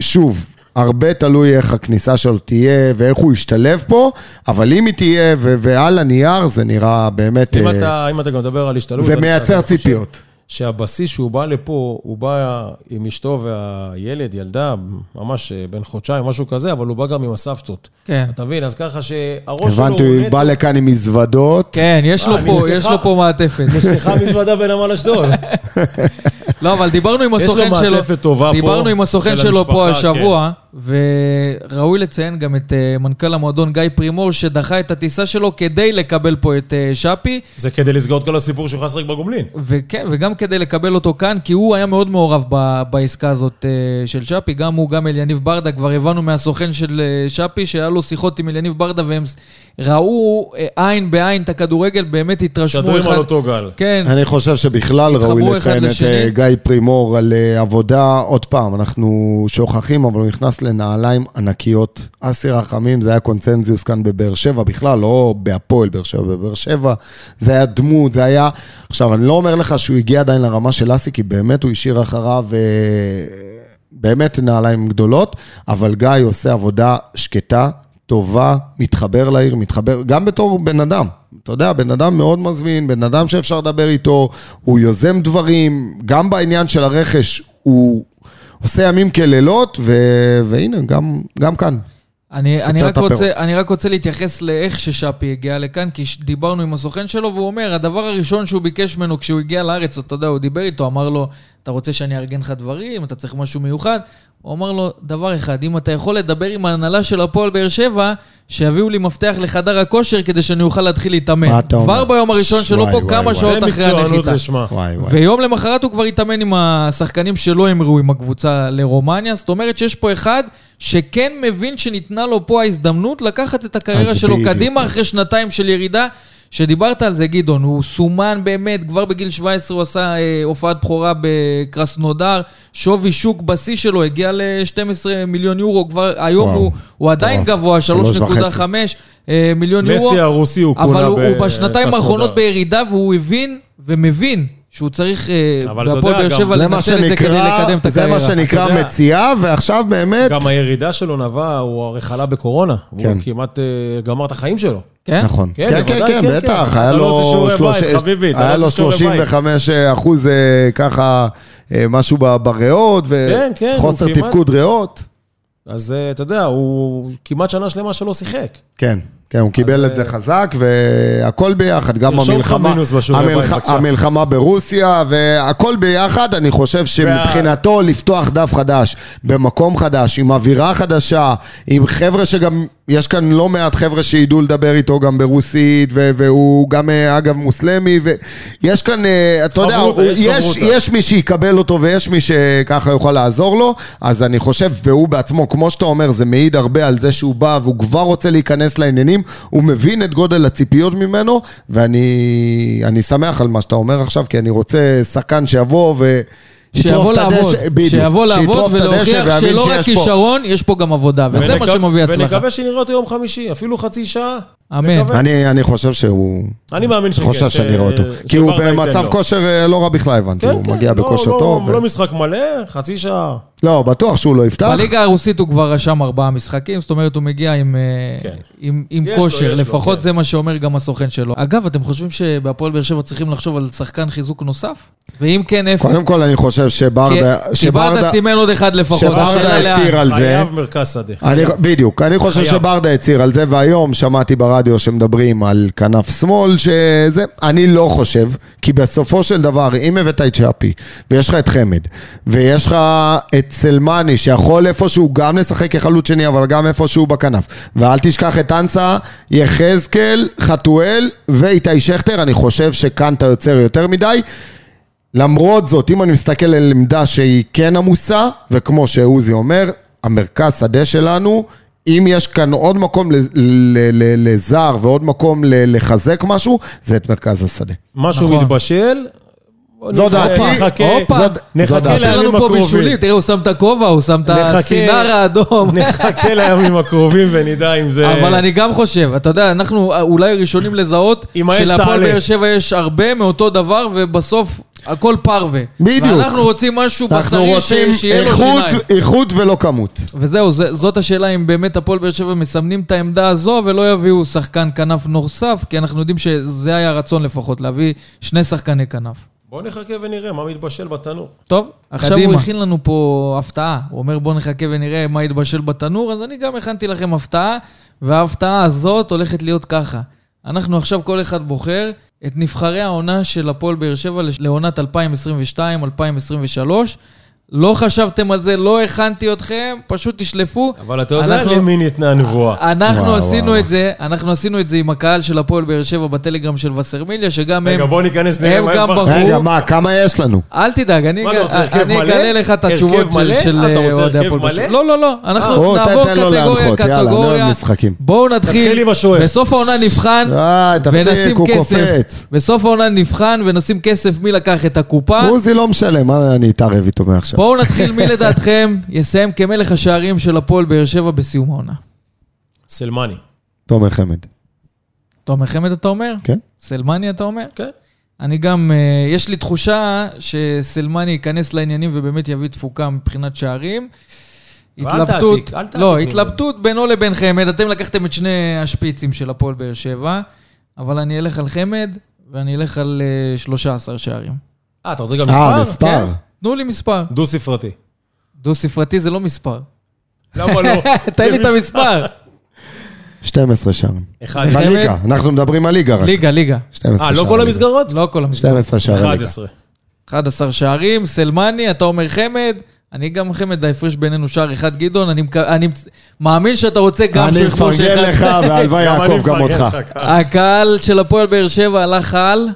ששוב, הרבה תלוי איך הכניסה שלו תהיה ואיך הוא ישתלב פה, אבל אם היא תהיה ועל הנייר, זה נראה באמת... אם, אה, אתה, אם אתה גם מדבר על השתלבות... זה מייצר ציפיות. שהבסיס שהוא בא לפה, הוא בא עם אשתו והילד, ילדה, ממש אה, בן חודשיים, משהו כזה, אבל הוא בא גם עם הסבתות. כן. אתה מבין? אז ככה שהראש שלו... הבנתי, הוא בא לכאן עם מזוודות. כן, יש לו פה, יש לו פה מעטפת. נשלחה מזוודה בנמל אשדוד. לא, אבל דיברנו עם הסוכן שלו... יש לו מעטפת טובה פה. דיברנו עם הסוכן שלו פה השבוע. וראוי לציין גם את uh, מנכ"ל המועדון גיא פרימור, שדחה את הטיסה שלו כדי לקבל פה את uh, שפי. זה כדי לסגור את כל הסיפור שהוא חסר בגומלין. וכן, וגם כדי לקבל אותו כאן, כי הוא היה מאוד מעורב ב- בעסקה הזאת uh, של שפי. גם הוא, גם אליניב ברדה, כבר הבנו מהסוכן של uh, שפי, שהיה לו שיחות עם אליניב ברדה, והם ראו uh, עין בעין את הכדורגל, באמת התרשמו אחד... שדרים על אותו גל. כן. אני חושב שבכלל ראוי לציין את uh, גיא פרימור על uh, עבודה, עוד פעם, אנחנו שוכחים, אבל הוא נכנס ל... לנעליים ענקיות. אסי רחמים, זה היה קונצנזיוס כאן בבאר שבע, בכלל, לא בהפועל באר שבע, בבאר שבע. זה היה דמות, זה היה... עכשיו, אני לא אומר לך שהוא הגיע עדיין לרמה של אסי, כי באמת הוא השאיר אחריו... אה, באמת נעליים גדולות, אבל גיא עושה עבודה שקטה, טובה, מתחבר לעיר, מתחבר, גם בתור בן אדם. אתה יודע, בן אדם מאוד מזמין, בן אדם שאפשר לדבר איתו, הוא יוזם דברים, גם בעניין של הרכש, הוא עושה ימים כלילות, ו... והנה, גם, גם כאן. אני, אני, רק. רוצה, אני רק רוצה להתייחס לאיך ששאפי הגיע לכאן, כי דיברנו עם הסוכן שלו, והוא אומר, הדבר הראשון שהוא ביקש ממנו כשהוא הגיע לארץ, אתה יודע, הוא דיבר איתו, אמר לו, אתה רוצה שאני אארגן לך דברים, אתה צריך משהו מיוחד? הוא אמר לו, דבר אחד, אם אתה יכול לדבר עם ההנהלה של הפועל באר שבע, שיביאו לי מפתח לחדר הכושר כדי שאני אוכל להתחיל להתאמן. מה אתה אומר? כבר ביום הראשון שלו פה, וואי, כמה וואי. שעות זה אחרי מקצוענות הנחיתה. לשמה. וואי וואי. ויום למחרת הוא כבר התאמן עם השחקנים שלא המרו עם הקבוצה לרומניה, זאת אומרת שיש פה אחד שכן מבין שניתנה לו פה ההזדמנות לקחת את הקריירה שלו. קדימה אחרי שנתיים של ירידה. שדיברת על זה, גדעון, הוא סומן באמת, כבר בגיל 17 הוא עשה אה, הופעת בכורה בקרסנודר, שווי שוק בשיא שלו הגיע ל-12 מיליון יורו, כבר היום וואו. הוא, הוא עדיין מטורף. גבוה, שלוש 3.5 אה, מיליון יורו. מסי הרוסי הוא אבל כונה הוא, ב- הוא בשנתיים האחרונות. בירידה, והוא הבין ומבין שהוא צריך אה, אבל בהפועל באר שבע זה לנצל את זה כדי לקדם את זה הקריירה. מה שנקרא. מציאה, ועכשיו באמת... גם הירידה שלו נבעה, הוא הרי חלה בקורונה. כן. הוא כמעט אה, גמר את החיים שלו. כן? נכון. כן, כן, כן, כן, כן, בטח. כן. היה אתה לא עושה לו שיעורי שלוש- בית, חביבי, אתה היה לא לו עושה שיעורי בית. 35 אחוז אה, ככה, אה, משהו בריאות, כן, כן, וחוסר תפקוד ריאות. אז אה, אתה יודע, הוא כמעט שנה שלמה שלא שיחק. כן, כן, הוא קיבל את זה אה, חזק, והכל ביחד, גם המלחמה, המלח-. המלחמה ברוסיה, והכל ביחד, אני חושב שמבחינתו לפתוח דף חדש, במקום חדש, עם אווירה חדשה, עם חבר'ה שגם, יש כאן לא מעט חבר'ה שידעו לדבר איתו גם ברוסית, והוא גם, אה, אגב, מוסלמי, ויש כאן, אה, אתה יודע, יש יש. יש מי שיקבל אותו ויש מי שככה יוכל לעזור לו, אז אני חושב, והוא בעצמו, כמו שאתה אומר, זה מעיד הרבה על זה שהוא בא והוא כבר רוצה להיכנס לעניינים, הוא מבין את גודל הציפיות ממנו, ואני אני שמח על מה שאתה אומר עכשיו, כי אני רוצה שחקן שיבוא ו... שיבוא לעבוד, בדיוק, שיבוא לעבוד ולהוכיח שלא רק. כישרון, יש פה גם עבודה, וזה מה שמביא הצלחה. ונקווה שנראה אותו יום חמישי, אפילו חצי שעה. אמן. אני, אני חושב שהוא... אני מאמין שכן. חושב ש- שאני רואה אותו. כי הוא במצב. כושר אה, לא רע בכלל, הבנתי. כן, הוא כן, מגיע לא- בכושר לא- טוב. ו- לא משחק מלא, חצי שעה. לא, בטוח שהוא לא יפתח. בליגה הרוסית הוא כבר רשם ארבעה משחקים, זאת אומרת הוא מגיע עם, אה, כן. עם, עם כושר, יש לו, לפחות כן. זה מה שאומר גם הסוכן שלו. אגב, אתם חושבים שבהפועל באר שבע צריכים לחשוב על שחקן חיזוק נוסף? ואם כן, איפה? קודם כל, אני חושב כי- שברדה... כי ברדה סימן עוד אחד לפחות, שברדה. הצהיר על זה. חייב מרכז שדה. אני, חייב. בדיוק, אני חושב חייב. שברדה הצהיר על זה, והיום שמעתי ברדיו שמדברים על כנף שמאל, שזה, אני לא חושב, כי בסופו של דבר, אם הבאת את שפי, ויש לך את חמד, ויש לך את סלמני, שיכול איפשהו גם לשחק כחלוץ שני, אבל גם איפשהו בכנף, ואל תשכח את אנסה, יחזקאל, חתואל ואיתי שכטר, אני חושב שכאן אתה יוצר יותר מדי. למרות זאת, אם אני מסתכל על עמדה שהיא כן עמוסה, וכמו שעוזי אומר, המרכז שדה שלנו, אם יש כאן עוד מקום ל- ל- ל- לזר ועוד מקום ל- לחזק משהו, זה את מרכז השדה. משהו נכון. מתבשל. זו דעתי. נחכה- לימים פה הקרובים. בישולים, תראה, הוא שם את הכובע, הוא שם את הסינר האדום. נחכה לימים הקרובים ונדע אם זה... אבל אני גם חושב, אתה יודע, אנחנו אולי ראשונים לזהות שלהפועל תעלה. באר שבע יש הרבה מאותו דבר, ובסוף הכל פרווה. בדיוק. ואנחנו רוצים משהו אנחנו בשרי רוצים שיהיה לו שיניים. איכות ולא כמות. וזהו, זה, זאת השאלה אם באמת הפועל באר שבע מסמנים את העמדה הזו ולא יביאו שחקן כנף נוסף, כי אנחנו יודעים שזה היה הרצון לפחות, להביא שני שחקני כנף. בוא נחכה ונראה מה מתבשל בתנור. טוב, עכשיו קדימה. הוא הכין לנו פה הפתעה. הוא אומר בוא נחכה ונראה מה יתבשל בתנור, אז אני גם הכנתי לכם הפתעה, וההפתעה הזאת הולכת להיות ככה. אנחנו עכשיו כל אחד בוחר את נבחרי העונה של הפועל באר שבע לעונת 2022-2023. לא חשבתם על זה, לא הכנתי אתכם, פשוט תשלפו. אבל אתה יודע אנחנו- למי ניתנה הנבואה. אנחנו וואו, עשינו וואו. את זה, אנחנו עשינו את זה עם הקהל של הפועל באר שבע בטלגרם של וסרמיליה, שגם רגע, הם... בוא ניכנס נראה הם מה גם הם בחרו. רגע, מה, כמה יש לנו? אל תדאג, אני מה? אגלה לך את התשובות של- מלא? של אתה רוצה אוהדי הרכב הפועל באר שבע. מלא? לא, לא, לא, אנחנו או, תן- נעבור תן לו קטגוריה, להנחות, יאללה, אני קטגוריה. משחקים. בואו נתחיל. בסוף העונה נבחן ונשים כסף. בסוף העונה נבחן ונשים כסף מי לקח את הקופה. עוזי לא משלם, מה אני אתערב איתו מעכשיו? בואו נתחיל מי לדעתכם יסיים כמלך השערים של הפועל באר שבע בסיום העונה. סלמני. תומר חמד. תומר חמד אתה אומר? כן. סלמני אתה אומר? כן. אני גם, אה, יש לי תחושה שסלמני ייכנס לעניינים ובאמת יביא תפוקה מבחינת שערים. התלבטות, תעתיק, אל תעתיק לא. התלבטות בינו לבין חמד. אתם לקחתם את שני השפיצים של הפועל באר שבע, אבל אני אלך על חמד ואני אלך על אה, 13 שערים. אה, אתה רוצה גם אה, מספר? תנו לי מספר. דו-ספרתי. דו-ספרתי זה לא מספר. למה לא? תן לי את המספר. 12 שערים. אחד. בליגה, אנחנו מדברים על ליגה רק. ליגה, ליגה. 12 אה, לא שערים כל. המסגרות? לא כל המספר. 12 שערי ליגה. 11. 11 שערים, סלמני, אתה אומר חמד, אני גם חמד, ההפרש בינינו שער אחד, גדעון, אני, אני מאמין שאתה רוצה גם אני שהוא יכבוש מפרגן לך, והלוואי גם אני יעקב גם אותך. הקהל של הפועל באר שבע הלך על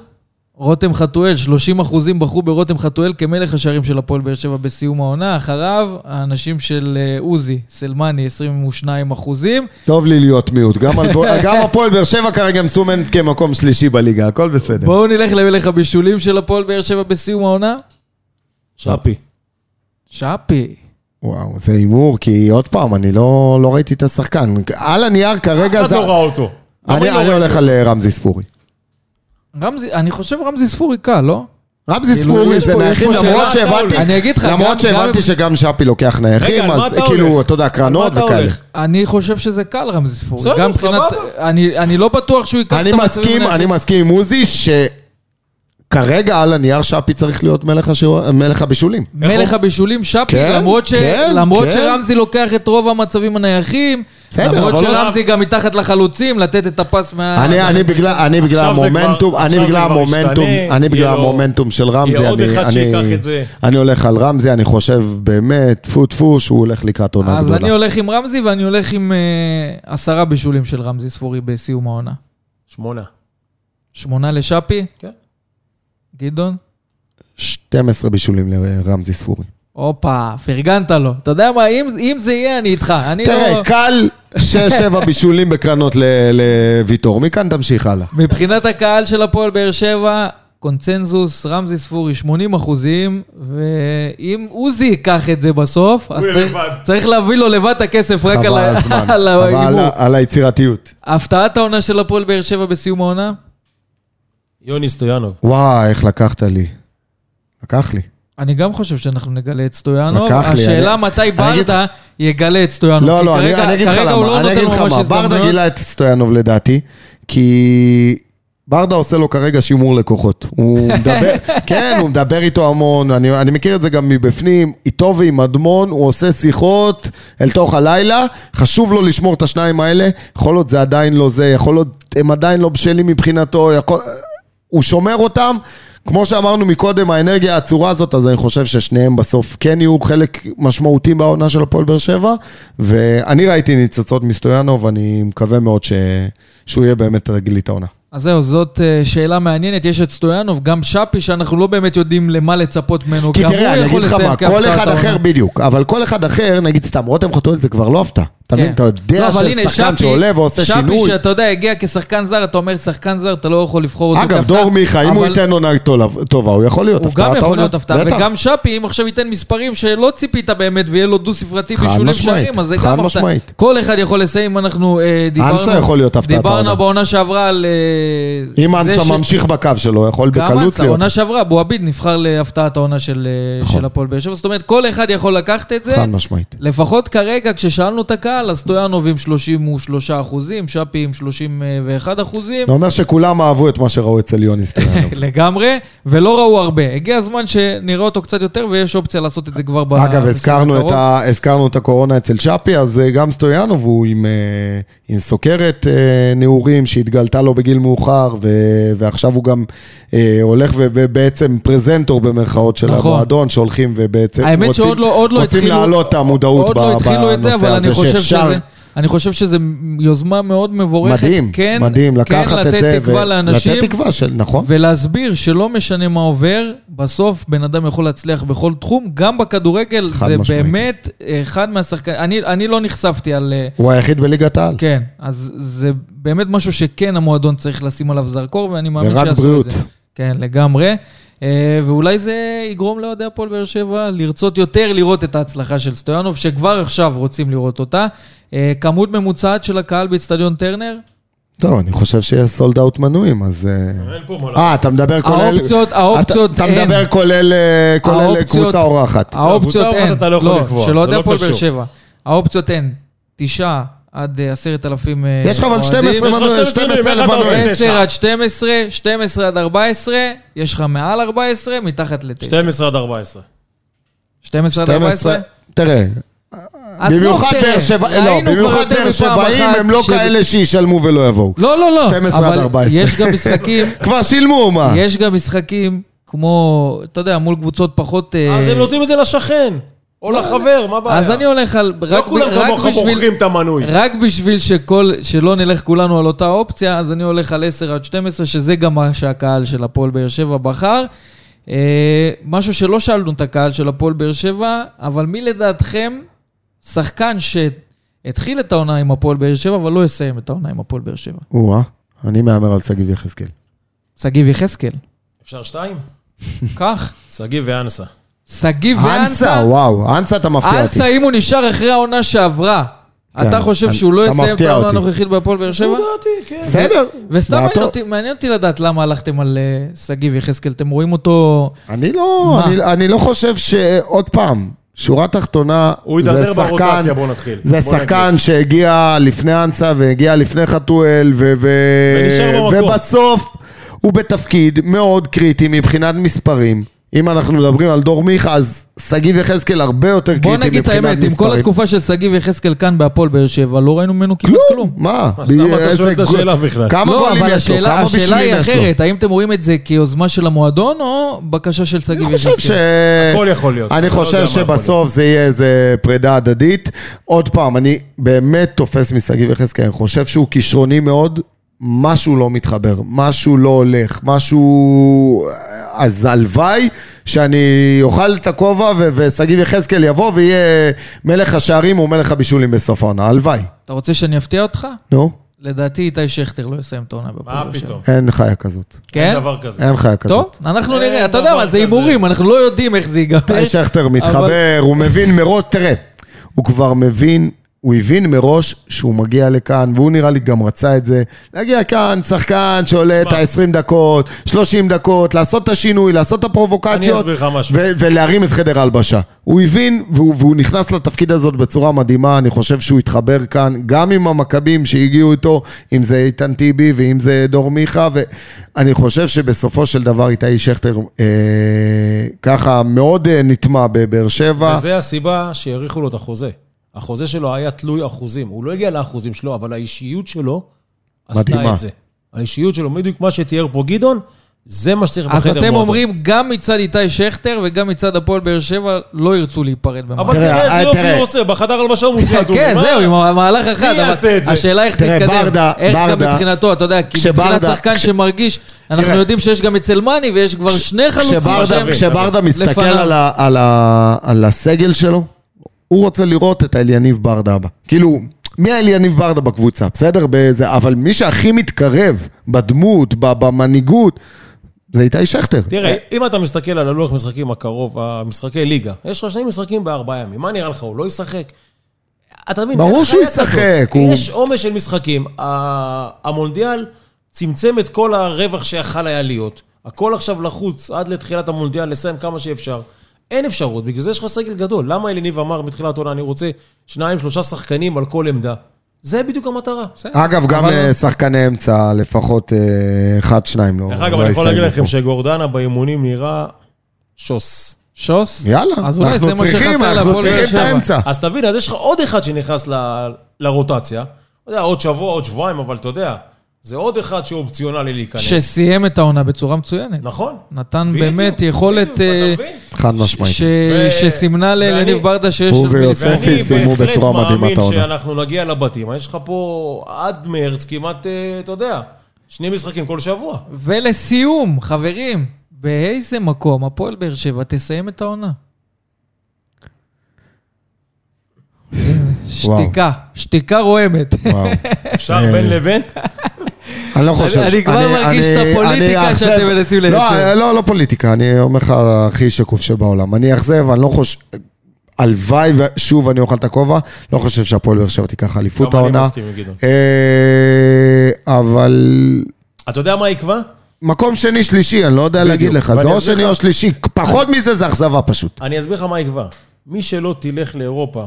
רותם חתואל, 30 אחוזים בחרו ברותם חתואל כמלך השערים של הפועל באר שבע בסיום העונה. אחריו, האנשים של אה, עוזי, סלמני, 22 אחוזים. טוב לי להיות מיעוט. גם על- גם הפועל באר שבע כרגע מסומנת כמקום שלישי בליגה, הכל בסדר. בואו נלך למלך הבישולים של הפועל באר שבע בסיום העונה. שפי. שפי. וואו, זה הימור, כי עוד פעם, אני לא לא ראיתי את השחקן. על הנייר כרגע אף זה... אחד לא ראה אותו. אני לא אני הולך על אה, רמזי ספורי. רמזי, אני חושב רמזי ספורי קל, לא? רמזי כאילו, ספורי זה נייחים, למרות שהבנתי, אני אגיד לך, למרות שהבנתי גם- שגם שפי לוקח נייחים, אז כאילו? אתה יודע, קרנות וכאלה. אני חושב שזה קל, רמזי ספורי. בסדר, גם מבחינת... סבבה. אני, אני לא בטוח שהוא ייקח אני את המצבים מסכים, הנייחים. אני מסכים עם עוזי, שכרגע על הנייר שפי צריך להיות מלך השיעור- מלך הבישולים. מלך הבישולים שפי, כן, למרות, ש... כן, למרות כן. שרמזי לוקח את רוב המצבים הנייחים, בסדר, למרות לא- שרמזי גם מתחת לחלוצים, לתת את הפס מה... אני, אני בגלל, אני בגלל המומנטום, אני בגלל המומנטום, אני בגלל המומנטום של רמזי, אני, אני, שייקח את זה. אני הולך על רמזי, אני חושב באמת, טפו טפו, שהוא הולך לקראת עונה אז גדולה. אני הולך עם רמזי ואני הולך עם אה, עשרה בישולים של רמזי ספורי בסיום העונה. שמונה. שמונה לשפי? כן. גדעון? 12 בישולים לרמזי ספורי. הופה, פרגנת לו. אתה יודע מה, אם, אם זה יהיה, אני איתך. אני תראה, לא... קל 6-7 בישולים בקרנות ל- לוויטור, מכאן תמשיך הלאה. מבחינת הקהל של הפועל באר שבע, קונצנזוס, רמזי ספורי 80 אחוזים, ואם עוזי ייקח את זה בסוף, אז צריך. צריך להביא לו לבד את הכסף רק על ההימור. על היצירתיות. הפתעת העונה של הפועל באר שבע בסיום העונה? יוני סטויאנוב. וואי, איך לקחת לי. לקח לי. אני גם חושב שאנחנו נגלה את סטויאנוב. לקח לי, השאלה אני- מתי אני ברדה יגלה את סטויאנוב. לא, לא, אני כרגע- אני אגיד לך כרגע למה. לא אני אגיד לך מה. ברדה. גילה את סטויאנוב לדעתי, כי ברדה עושה לו כרגע שימור לקוחות. הוא מדבר, כן, הוא מדבר איתו המון, אני, אני מכיר את זה גם מבפנים, איתו ועם אדמון, הוא עושה שיחות אל תוך הלילה, חשוב לו לשמור את השניים האלה, יכול להיות זה עדיין לא זה, יכול להיות הם עדיין לא בשלים מבחינתו, יכול... הוא שומר אותם. כמו שאמרנו מקודם, האנרגיה העצורה הזאת, אז אני חושב ששניהם בסוף כן יהיו חלק משמעותי בעונה של הפועל באר שבע, ואני ראיתי ניצוצות מסטויאנוב, אני מקווה מאוד ש... שהוא יהיה באמת תגלית העונה. אז זהו, זאת אה, שאלה מעניינת. יש את סטויאנוב, גם שפי, שאנחנו לא באמת יודעים למה לצפות ממנו. כי תראה, אני אגיד לך מה, כל אחד. אחר, בדיוק, אבל כל אחד אחר, נגיד סתם, רותם חתואל זה כבר לא הפתעה. אתה מבין? כן. אתה לא, יודע הנה, ששחקן שפי- שעולה ועושה שפי, שינוי. שאתה יודע, הגיע כשחקן זר, אתה אומר שחקן זר, אתה לא יכול לבחור אותו אגב, כהפתעה, דור מיכה, אם הוא ייתן עונה טוב- טובה, הוא יכול להיות הוא הפתעת גם יכול. להיות הפתעה. וגם שפי, אם עכשיו ייתן מספרים שלא ציפית באמת, ויהיה לו דו-ספרתי בישולים שערים, אז זה גם הפתעה. כל אחד יכול לסיים, אם אנחנו אה, דיברנו... אנסה יכול להיות הפתעת העונה. דיברנו בעונה שעברה על... אה, אם אנסה ממשיך בקו שלו, יכול גם בקלות אנסה, להיות. עונה שעברה, אבו עביד נבחר להפתעת העונה של, אה, נכון. של הפועל באר שבע. זאת אומרת, כל אחד יכול לקחת את זה. חד משמעית. לפחות כרגע, כששאלנו את הקהל, אז טויאנוב עם 33 אחוזים, שפי עם 31 אחוזים. זה אומר שכולם אהבו את מה שראו אצל יוני סטויאנוב. לגמרי, ולא ראו הרבה. הגיע הזמן שנראה אותו קצת יותר, ויש אופציה לעשות את זה כבר ב... אגב, במשחק הזכרנו את, הקרוב. ה, הזכרנו את הקורונה אצל צ'אפי, אז אה, גם סטויאנוב הוא עם, אה, עם סוכרת אה, נעורים שהתגלתה לו בגיל מאוחר, ו, ועכשיו הוא גם הולך ובעצם פרזנטור במרכאות של נכון. המועדון, שהולכים ובעצם האמת רוצים, שעוד לא, עוד לא רוצים התחילו... להעלות את המודעות עוד ב- לא התחילו את זה, אבל אני חושב שזה... אני חושב שזו יוזמה מאוד מבורכת. מדהים, כן, מדהים, לקחת כן את זה, לתת תקווה לאנשים. לתת תקווה של, נכון. ולהסביר שלא משנה מה עובר, בסוף בן אדם יכול להצליח בכל תחום, גם בכדורגל, זה משמעית. באמת אחד מהשחקנים, אני, אני לא נחשפתי על... אה, הוא היחיד בליגת העל. כן, אז זה באמת משהו שכן המועדון צריך לשים עליו זרקור, ואני מאמין ורק שיעשו בריאות. את זה. כן, לגמרי. אה, ואולי זה יגרום לאוהדי הפועל באר שבע לרצות יותר לראות את ההצלחה של סטויאנוב, שכבר עכשיו רוצים לראות אותה. אה, כמות ממוצעת של הקהל באצטדיון טרנר? טוב, אני חושב שיש סולד אאוט מנויים, אז... אה, אין פה מה אה, אתה מדבר כולל... האופציות, האופציות אתה, אין. אתה מדבר כולל, קבוצה אורחת. האופציות קבוצה אין. אחת אתה לא יכול לקבוע, של אוהדי זה לא הפועל באר קשור. שבע. האופציות אין. תשעה עד אה, עשרת אלפים אה, יש לך אבל אוהדים. 12 יש לך מנויים, 12 12 ואחד אתה עושה מנויים. תשע. 10 עד 12, 12 עד 14, יש לך מעל 14, מתחת ל-9. 12 עד 14. 12 עד 14? תראה, במיוחד באר לא, ראינו כבר במיוחד באר שבעים הם לא כאלה שישלמו ולא יבואו. לא, לא, לא. 12 עד אבל 14. יש גם משחקים, כבר שילמו, מה? יש גם משחקים כמו, אתה יודע, מול קבוצות פחות... אה, אז הם נותנים את זה לשכן, או לחבר, מה הבעיה? אז אני הולך על... לא רק כולם רק כמוך בשביל- מוכרים את המנוי. רק בשביל שכל, שלא נלך כולנו על אותה אופציה, אז אני הולך על 10 עד 12, שזה גם מה שהקהל של הפועל באר שבע בחר. אה, משהו שלא שאלנו את הקהל של הפועל באר שבע, אבל מי לדעתכם שחקן שהתחיל את העונה עם הפועל באר שבע, אבל לא יסיים את העונה עם הפועל באר שבע? או-אה, אני מהמר על שגיב יחזקאל. שגיב יחזקאל. אפשר שתיים? כך. שגיב ואנסה. שגיב אנסה, ואנסה. וואו, אנסה אתה מפתיע אותי. אנסה, אם הוא נשאר אחרי העונה שעברה, כן, אתה חושב אני- שהוא לא יסיים את העונה. הנוכחית בהפועל באר שבע? כן. בסדר. וסתם מעניין. אותי, מעניין אותי לדעת למה הלכתם על אה, שגיב יחזקאל. אתם רואים אותו... אני לא? אני, אני לא חושב ש... עוד פעם, שורה תחתונה, הוא זה יידרדר שחקן, ברוטציה, בוא נתחיל. זה בוא שחקן שהגיע לפני אנסה והגיע לפני חתואל, ו- ו-. ובסוף הוא בתפקיד מאוד קריטי מבחינת מספרים. אם אנחנו מדברים על דור מיכה, אז שגיב יחזקאל הרבה יותר קריטי בוא מבחינת נגיד את מספרים. האמת, עם כל התקופה של שגיב יחזקאל כאן בהפועל באר שבע, לא ראינו ממנו כמעט כלום, כלום. מה? אז למה אתה שואל את השאלה בכלל? כמה לא, גולים יש לו? השאלה, כמה השאלה בישולים היא יש לו? אחרת, האם אתם רואים את זה כיוזמה של המועדון או בקשה של שגיב אני חושב ש... יחזקאל? הכל יכול להיות. אני לא חושב שבסוף זה יהיה איזה פרידה הדדית. עוד פעם, אני באמת תופס משגיב יחזקאל, אני חושב שהוא כישרוני מאוד, משהו לא מתחבר, משהו לא הולך, משהו... אז הלוואי שאני אוכל את הכובע ו- ושגיב יחזקאל יבוא ויהיה מלך השערים או מלך הבישולים בסוף העונה, הלוואי. אתה רוצה שאני אפתיע אותך? נו, לדעתי איתי שכטר לא יסיים את העונה בהפועל מה. פתאום? אין חיה כזאת. כן? אין דבר כזה. אין חיה כזאת. טוב, אנחנו נראה. אתה יודע מה, זה. הימורים, אנחנו לא יודעים איך זה ייגמר. איתי שכטר מתחבר, הוא מבין מראש, תראה, הוא כבר מבין, הוא הבין מראש שהוא מגיע לכאן, והוא נראה לי גם רצה את זה, להגיע כאן, שחקן שעולה את שמע. ה-20 דקות, 30 דקות, לעשות את השינוי, לעשות את הפרובוקציות. ו- ולהרים את חדר ההלבשה. הוא הבין, והוא, והוא נכנס לתפקיד הזאת בצורה מדהימה, אני חושב שהוא התחבר כאן, גם עם המכבים שהגיעו איתו, אם זה איתן טיבי ואם זה דור מיכה, ואני חושב שבסופו של דבר איתי שכטר אה, ככה מאוד אה, נטמע בבאר שבע. וזה הסיבה שהאריכו לו את החוזה. החוזה שלו היה תלוי אחוזים. הוא לא הגיע לאחוזים שלו, אבל האישיות שלו עשתה מדהימה. את זה. האישיות שלו, בדיוק מה שתיאר פה גדעון, זה מה שצריך בחדר אז מועדון. אתם אומרים, גם מצד איתי שכטר וגם מצד הפועל באר שבע לא ירצו להיפרד במהלך. אבל תראה, תראה איזה אה, יופי תראה. הוא עושה, בחדר הלבשה הוא מוציא אדומים. כן, מה? זהו, עם המהלך אחד. מי יעשה את זה? השאלה איך תראה, תתקדם. ברדה- איך גם מבחינתו, אתה יודע, כי מבחינת שחקן שמרגיש, אנחנו. יודעים שיש גם אצל מאני ויש כבר שני חלוצים כשברדה, מסתכל לפניו. על, ה, על, ה, על הסגל שלו, הוא רוצה לראות את האליניב ברדה הבא. כאילו, מי האליניב ברדה בקבוצה, בסדר? בזה, אבל מי שהכי מתקרב בדמות, במנהיגות, זה איתי שכטר. תראה, אם אתה מסתכל על הלוח משחקים הקרוב, המשחקי ליגה, יש לך שני משחקים בארבעה ימים, מה נראה לך, הוא לא ישחק? אתה מבין, ברור שהוא. ישחק, הוא- יש עומס של משחקים. המונדיאל צמצם את כל הרווח שיכל היה להיות. הכל עכשיו לחוץ עד לתחילת המונדיאל, לסיים כמה שאפשר. אין אפשרות, בגלל זה יש לך סגל גדול. למה אליניב אמר בתחילת העונה, אני רוצה שניים, שלושה שחקנים על כל עמדה? זה בדיוק המטרה. אגב, גם אה, שחקני אמצע, לפחות אה, אחד, שניים, לא דרך אגב, לא אני יכול להגיד לכם. שגורדנה באימונים נראה שוס. שוס? יאללה, אז אולי אנחנו זה מה צריכים, שחסר אנחנו להפועל באר צריכים את שבע. האמצע. אז תבין, אז יש לך עוד אחד שנכנס ל- לרוטציה. אתה יודע, עוד שבוע, עוד שבועיים, אבל אתה יודע, זה עוד אחד שאופציונלי להיכנס. שסיים את העונה בצורה מצוינת. נכון. נתן בדיוק, באמת יכולת בדיוק, אה, אתה מבין? חד משמעית. ש- ו- שסימנה ואני- ליניב ברדה שיש... הוא ויוספי. ואני סיימו בהחלט בצורה מדהימה את מאמין העונה. שאנחנו נגיע לבתים. יש לך פה עד מרץ כמעט, אה, אתה יודע, שני משחקים כל שבוע. ולסיום, חברים, באיזה מקום הפועל באר שבע תסיים את העונה? שתיקה, שתיקה רועמת. אפשר אה, בין לבין? אני לא חושב... אני כבר מרגיש את אני- הפוליטיקה שאתם מנסים לא, לייצר. לא, לא פוליטיקה, אני אומר לך הכי שקוף שבעולם. אני אאכזב, אני לא חושב... הלוואי, ושוב אני אוכל את הכובע, לא חושב שהפועל באר שבע תיקח אליפות גם אני העונה. מסכים עם גדעון. אה, אבל אתה יודע מה יקבע? מקום שני, שלישי, אני לא יודע להגיד לך, זה או שני או שלישי, פחות מזה זה אכזבה פשוט. אני אסביר לך מה יקבע. מי שלא תלך לאירופה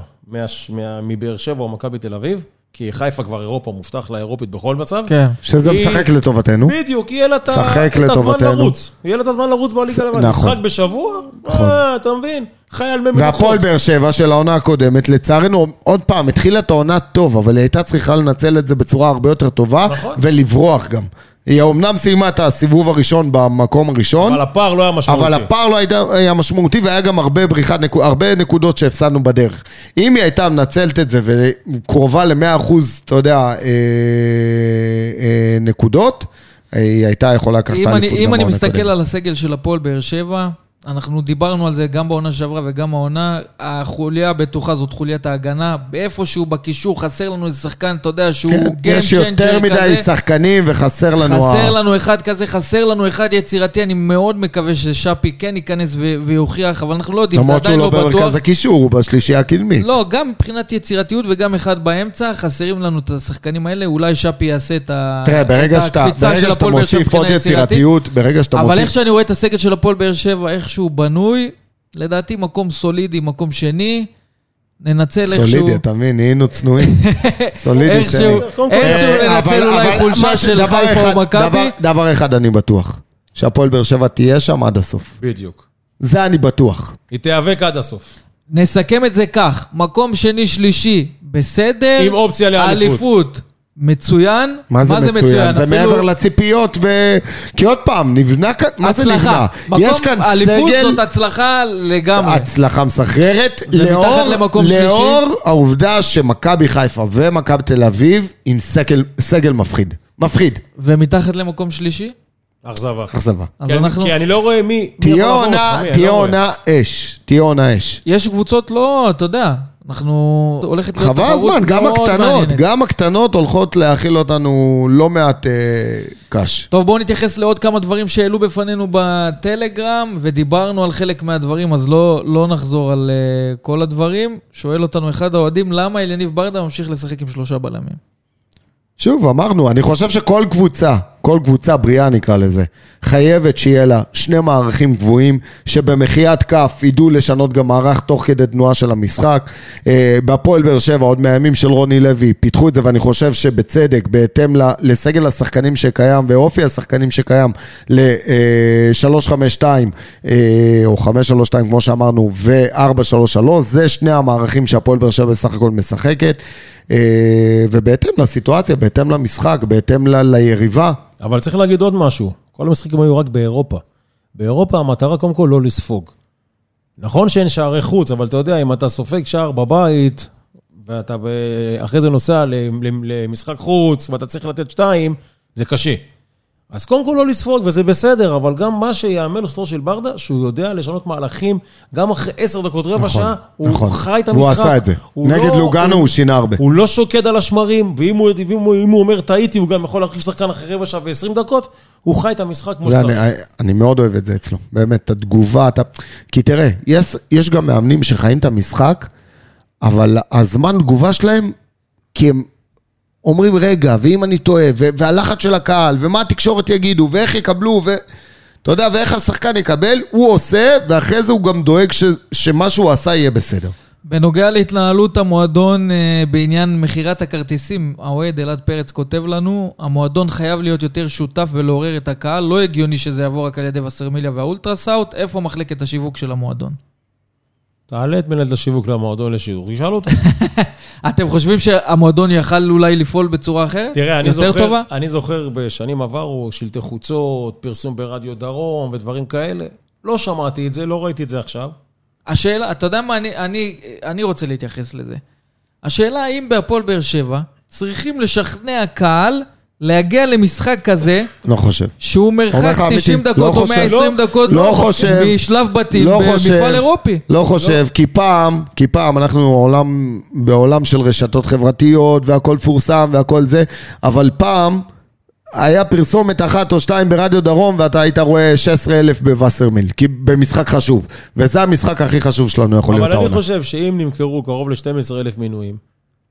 מבאר שבע או מכבי תל אביב, כי חיפה כבר אירופה, מובטח לה אירופית בכל מצב. כן. שזה היא- משחק לטובתנו. בדיוק, יהיה לה את הזמן. לרוץ. יהיה לה את הזמן לרוץ בליגה הלבנית. נכון. משחק בשבוע? נכון. אה, אתה מבין? חי על מי והפועל. באר שבע של העונה הקודמת, לצערנו, עוד פעם, התחילה את העונה טוב, אבל היא הייתה צריכה לנצל את זה בצורה הרבה יותר טובה, נכון. ולברוח גם. היא אומנם סיימה את הסיבוב הראשון במקום הראשון, אבל הפער לא היה משמעותי. אבל הפער לא הייתה- היה משמעותי והיה גם הרבה בריחת נקוד, הרבה נקודות שהפסדנו בדרך. אם היא הייתה מנצלת את זה וקרובה ל-100 אתה יודע, אה, אה, נקודות, היא הייתה יכולה לקחת את אם אני, האליפות. אם אני מסתכל. על הסגל של הפועל באר שבע, אנחנו דיברנו על זה גם בעונה שעברה וגם העונה, החוליה הבטוחה זאת חוליית ההגנה, באיפשהו בקישור חסר לנו איזה שחקן, אתה יודע, שהוא כן, game יש יותר מדי כזה. שחקנים וחסר לנו... חסר לנו אחד כזה, חסר לנו אחד יצירתי, אני מאוד מקווה ששאפי כן ייכנס ו- ויוכיח, אבל אנחנו לא יודעים, זה למרות שהוא עדיין לא לא בטוח. במרכז הקישור, הוא בשלישייה הקדמית. לא, גם מבחינת יצירתיות וגם אחד באמצע, חסרים לנו את השחקנים האלה, אולי שפי יעשה את ה- תראה, ברגע את שאתה הקפיצה ברגע של שאתה הפועל באר שבע מוסיף עוד מבחינה יצירתית. יצירתיות, ברגע שאתה אבל איך מוסיף... שאני רואה את הסגל של הפועל באר שבע, איך שהוא בנוי, לדעתי מקום סולידי, מקום שני, ננצל איכשהו... סולידי, אתה מבין? נהיינו צנועים. סולידי. כל, איכשהו ננצל אולי חולשה של דבר חיפה אחד- או מכבי. דבר- אחד אני בטוח, שהפועל באר שבע תהיה שם עד הסוף. בדיוק. זה אני בטוח. היא תיאבק עד הסוף. נסכם את זה כך, מקום שני, שלישי, בסדר. עם אופציה לאליפות. אליפות, מצוין. מה זה מצוין? זה אפילו- מעבר לציפיות ו... כי עוד פעם, נבנה כאן... מה זה נבנה? הצלחה. יש כאן מקום אליפות סגל... זאת הצלחה לגמרי. הצלחה מסחררת, לאור, למקום שלישי? לאור העובדה שמכבי חיפה ומכבי תל אביב עם סגל, סגל מפחיד. מפחיד, ומתחת למקום שלישי? אכזבה. אכזבה. אז כי אני- אנחנו... כי אני לא רואה מי... תהיה עונה, תהיה לא. עונה אש, תהיה עונה אש. יש קבוצות לא, אתה יודע, אנחנו... הולכת להיות חבל תחרות הזמן, גם מאוד הקטנות, מעניינת. גם הקטנות הולכות להאכיל אותנו לא מעט אה, קש. טוב, בואו נתייחס לעוד כמה דברים שהעלו בפנינו בטלגרם, ודיברנו על חלק מהדברים, אז לא, לא נחזור על uh, כל הדברים. שואל אותנו אחד האוהדים, למה אליניב ברדה ממשיך לשחק עם שלושה בלמים? שוב, אמרנו, אני חושב שכל קבוצה, כל קבוצה בריאה נקרא לזה, חייבת שיהיה לה שני מערכים גבוהים, שבמחיית כף ידעו לשנות גם מערך תוך כדי תנועה של המשחק. אה, בהפועל באר שבע, עוד מהימים של רוני לוי, פיתחו את זה, ואני חושב שבצדק, בהתאם לסגל השחקנים שקיים ואופי השחקנים שקיים ל-352 או 532 כמו שאמרנו, ו-433, זה שני המערכים שהפועל באר שבע בסך הכל משחקת. אה, ובהתאם לסיטואציה, בהתאם למשחק, בהתאם ל- ליריבה. אבל צריך להגיד עוד משהו, כל המשחקים היו רק באירופה. באירופה המטרה קודם כל לא לספוג. נכון שאין שערי חוץ, אבל אתה יודע, אם אתה סופג שער בבית, ואתה. אחרי זה נוסע למשחק חוץ, ואתה צריך לתת שתיים, זה קשה. אז קודם כל לא לספוג, וזה בסדר, אבל גם מה שיאמר לזכותו של ברדה, שהוא יודע לשנות מהלכים, גם אחרי עשר דקות, רבע שעה, הוא נכון. חי את המשחק. והוא עשה את זה. הוא נגד לא- לוגאנו הוא- הוא שינה הרבה. הוא לא שוקד על השמרים, ואם הוא, ואם הוא, הוא אומר טעיתי, הוא גם יכול להחליף שחקן אחרי רבע שעה ועשרים דקות, הוא חי את המשחק כמו שצריך. אני, אני מאוד אוהב את זה אצלו, באמת, את התגובה, אתה... כי תראה, יש, יש גם מאמנים שחיים את המשחק, אבל הזמן תגובה שלהם, כי הם אומרים, רגע, ואם אני טועה, והלחץ של הקהל, ומה התקשורת יגידו, ואיך יקבלו, ו... אתה יודע, ואיך השחקן יקבל, הוא עושה, ואחרי זה הוא גם דואג ש- שמה שהוא עשה יהיה בסדר. בנוגע להתנהלות המועדון אה, בעניין מכירת הכרטיסים, האוהד אלעד פרץ כותב לנו, המועדון חייב להיות יותר שותף ולעורר את הקהל, לא הגיוני שזה יעבור רק על ידי וסרמיליה והאולטרסאוט, איפה מחלקת השיווק של המועדון? תעלה את מנהלת השיווק למועדון לשידור, תשאל אותו. אתם חושבים שהמועדון יכל אולי לפעול בצורה אחרת? תראה, אני זוכר, טובה? אני זוכר בשנים עברו, שלטי חוצות, פרסום ברדיו דרום ודברים כאלה. לא שמעתי את זה, לא ראיתי את זה עכשיו. השאלה, אתה יודע מה, אני, אני, אני רוצה להתייחס לזה. השאלה האם בהפועל באר שבע צריכים לשכנע קהל להגיע למשחק כזה, לא חושב. שהוא מרחק לך, אמיתי, 90 לא דקות או חושב. 120 לא- דקות לא חושב. משלב בתים לא חושב, במפעל אירופי. לא חושב, כי פעם, כי פעם אנחנו עולם, בעולם של רשתות חברתיות והכל פורסם והכל זה, אבל פעם היה פרסומת אחת או שתיים ברדיו דרום ואתה היית רואה 16,000 בווסרמיל, כי במשחק חשוב. וזה המשחק הכי חשוב שלנו יכול להיות אבל אני העונה. חושב שאם נמכרו קרוב ל-12,000 מינויים,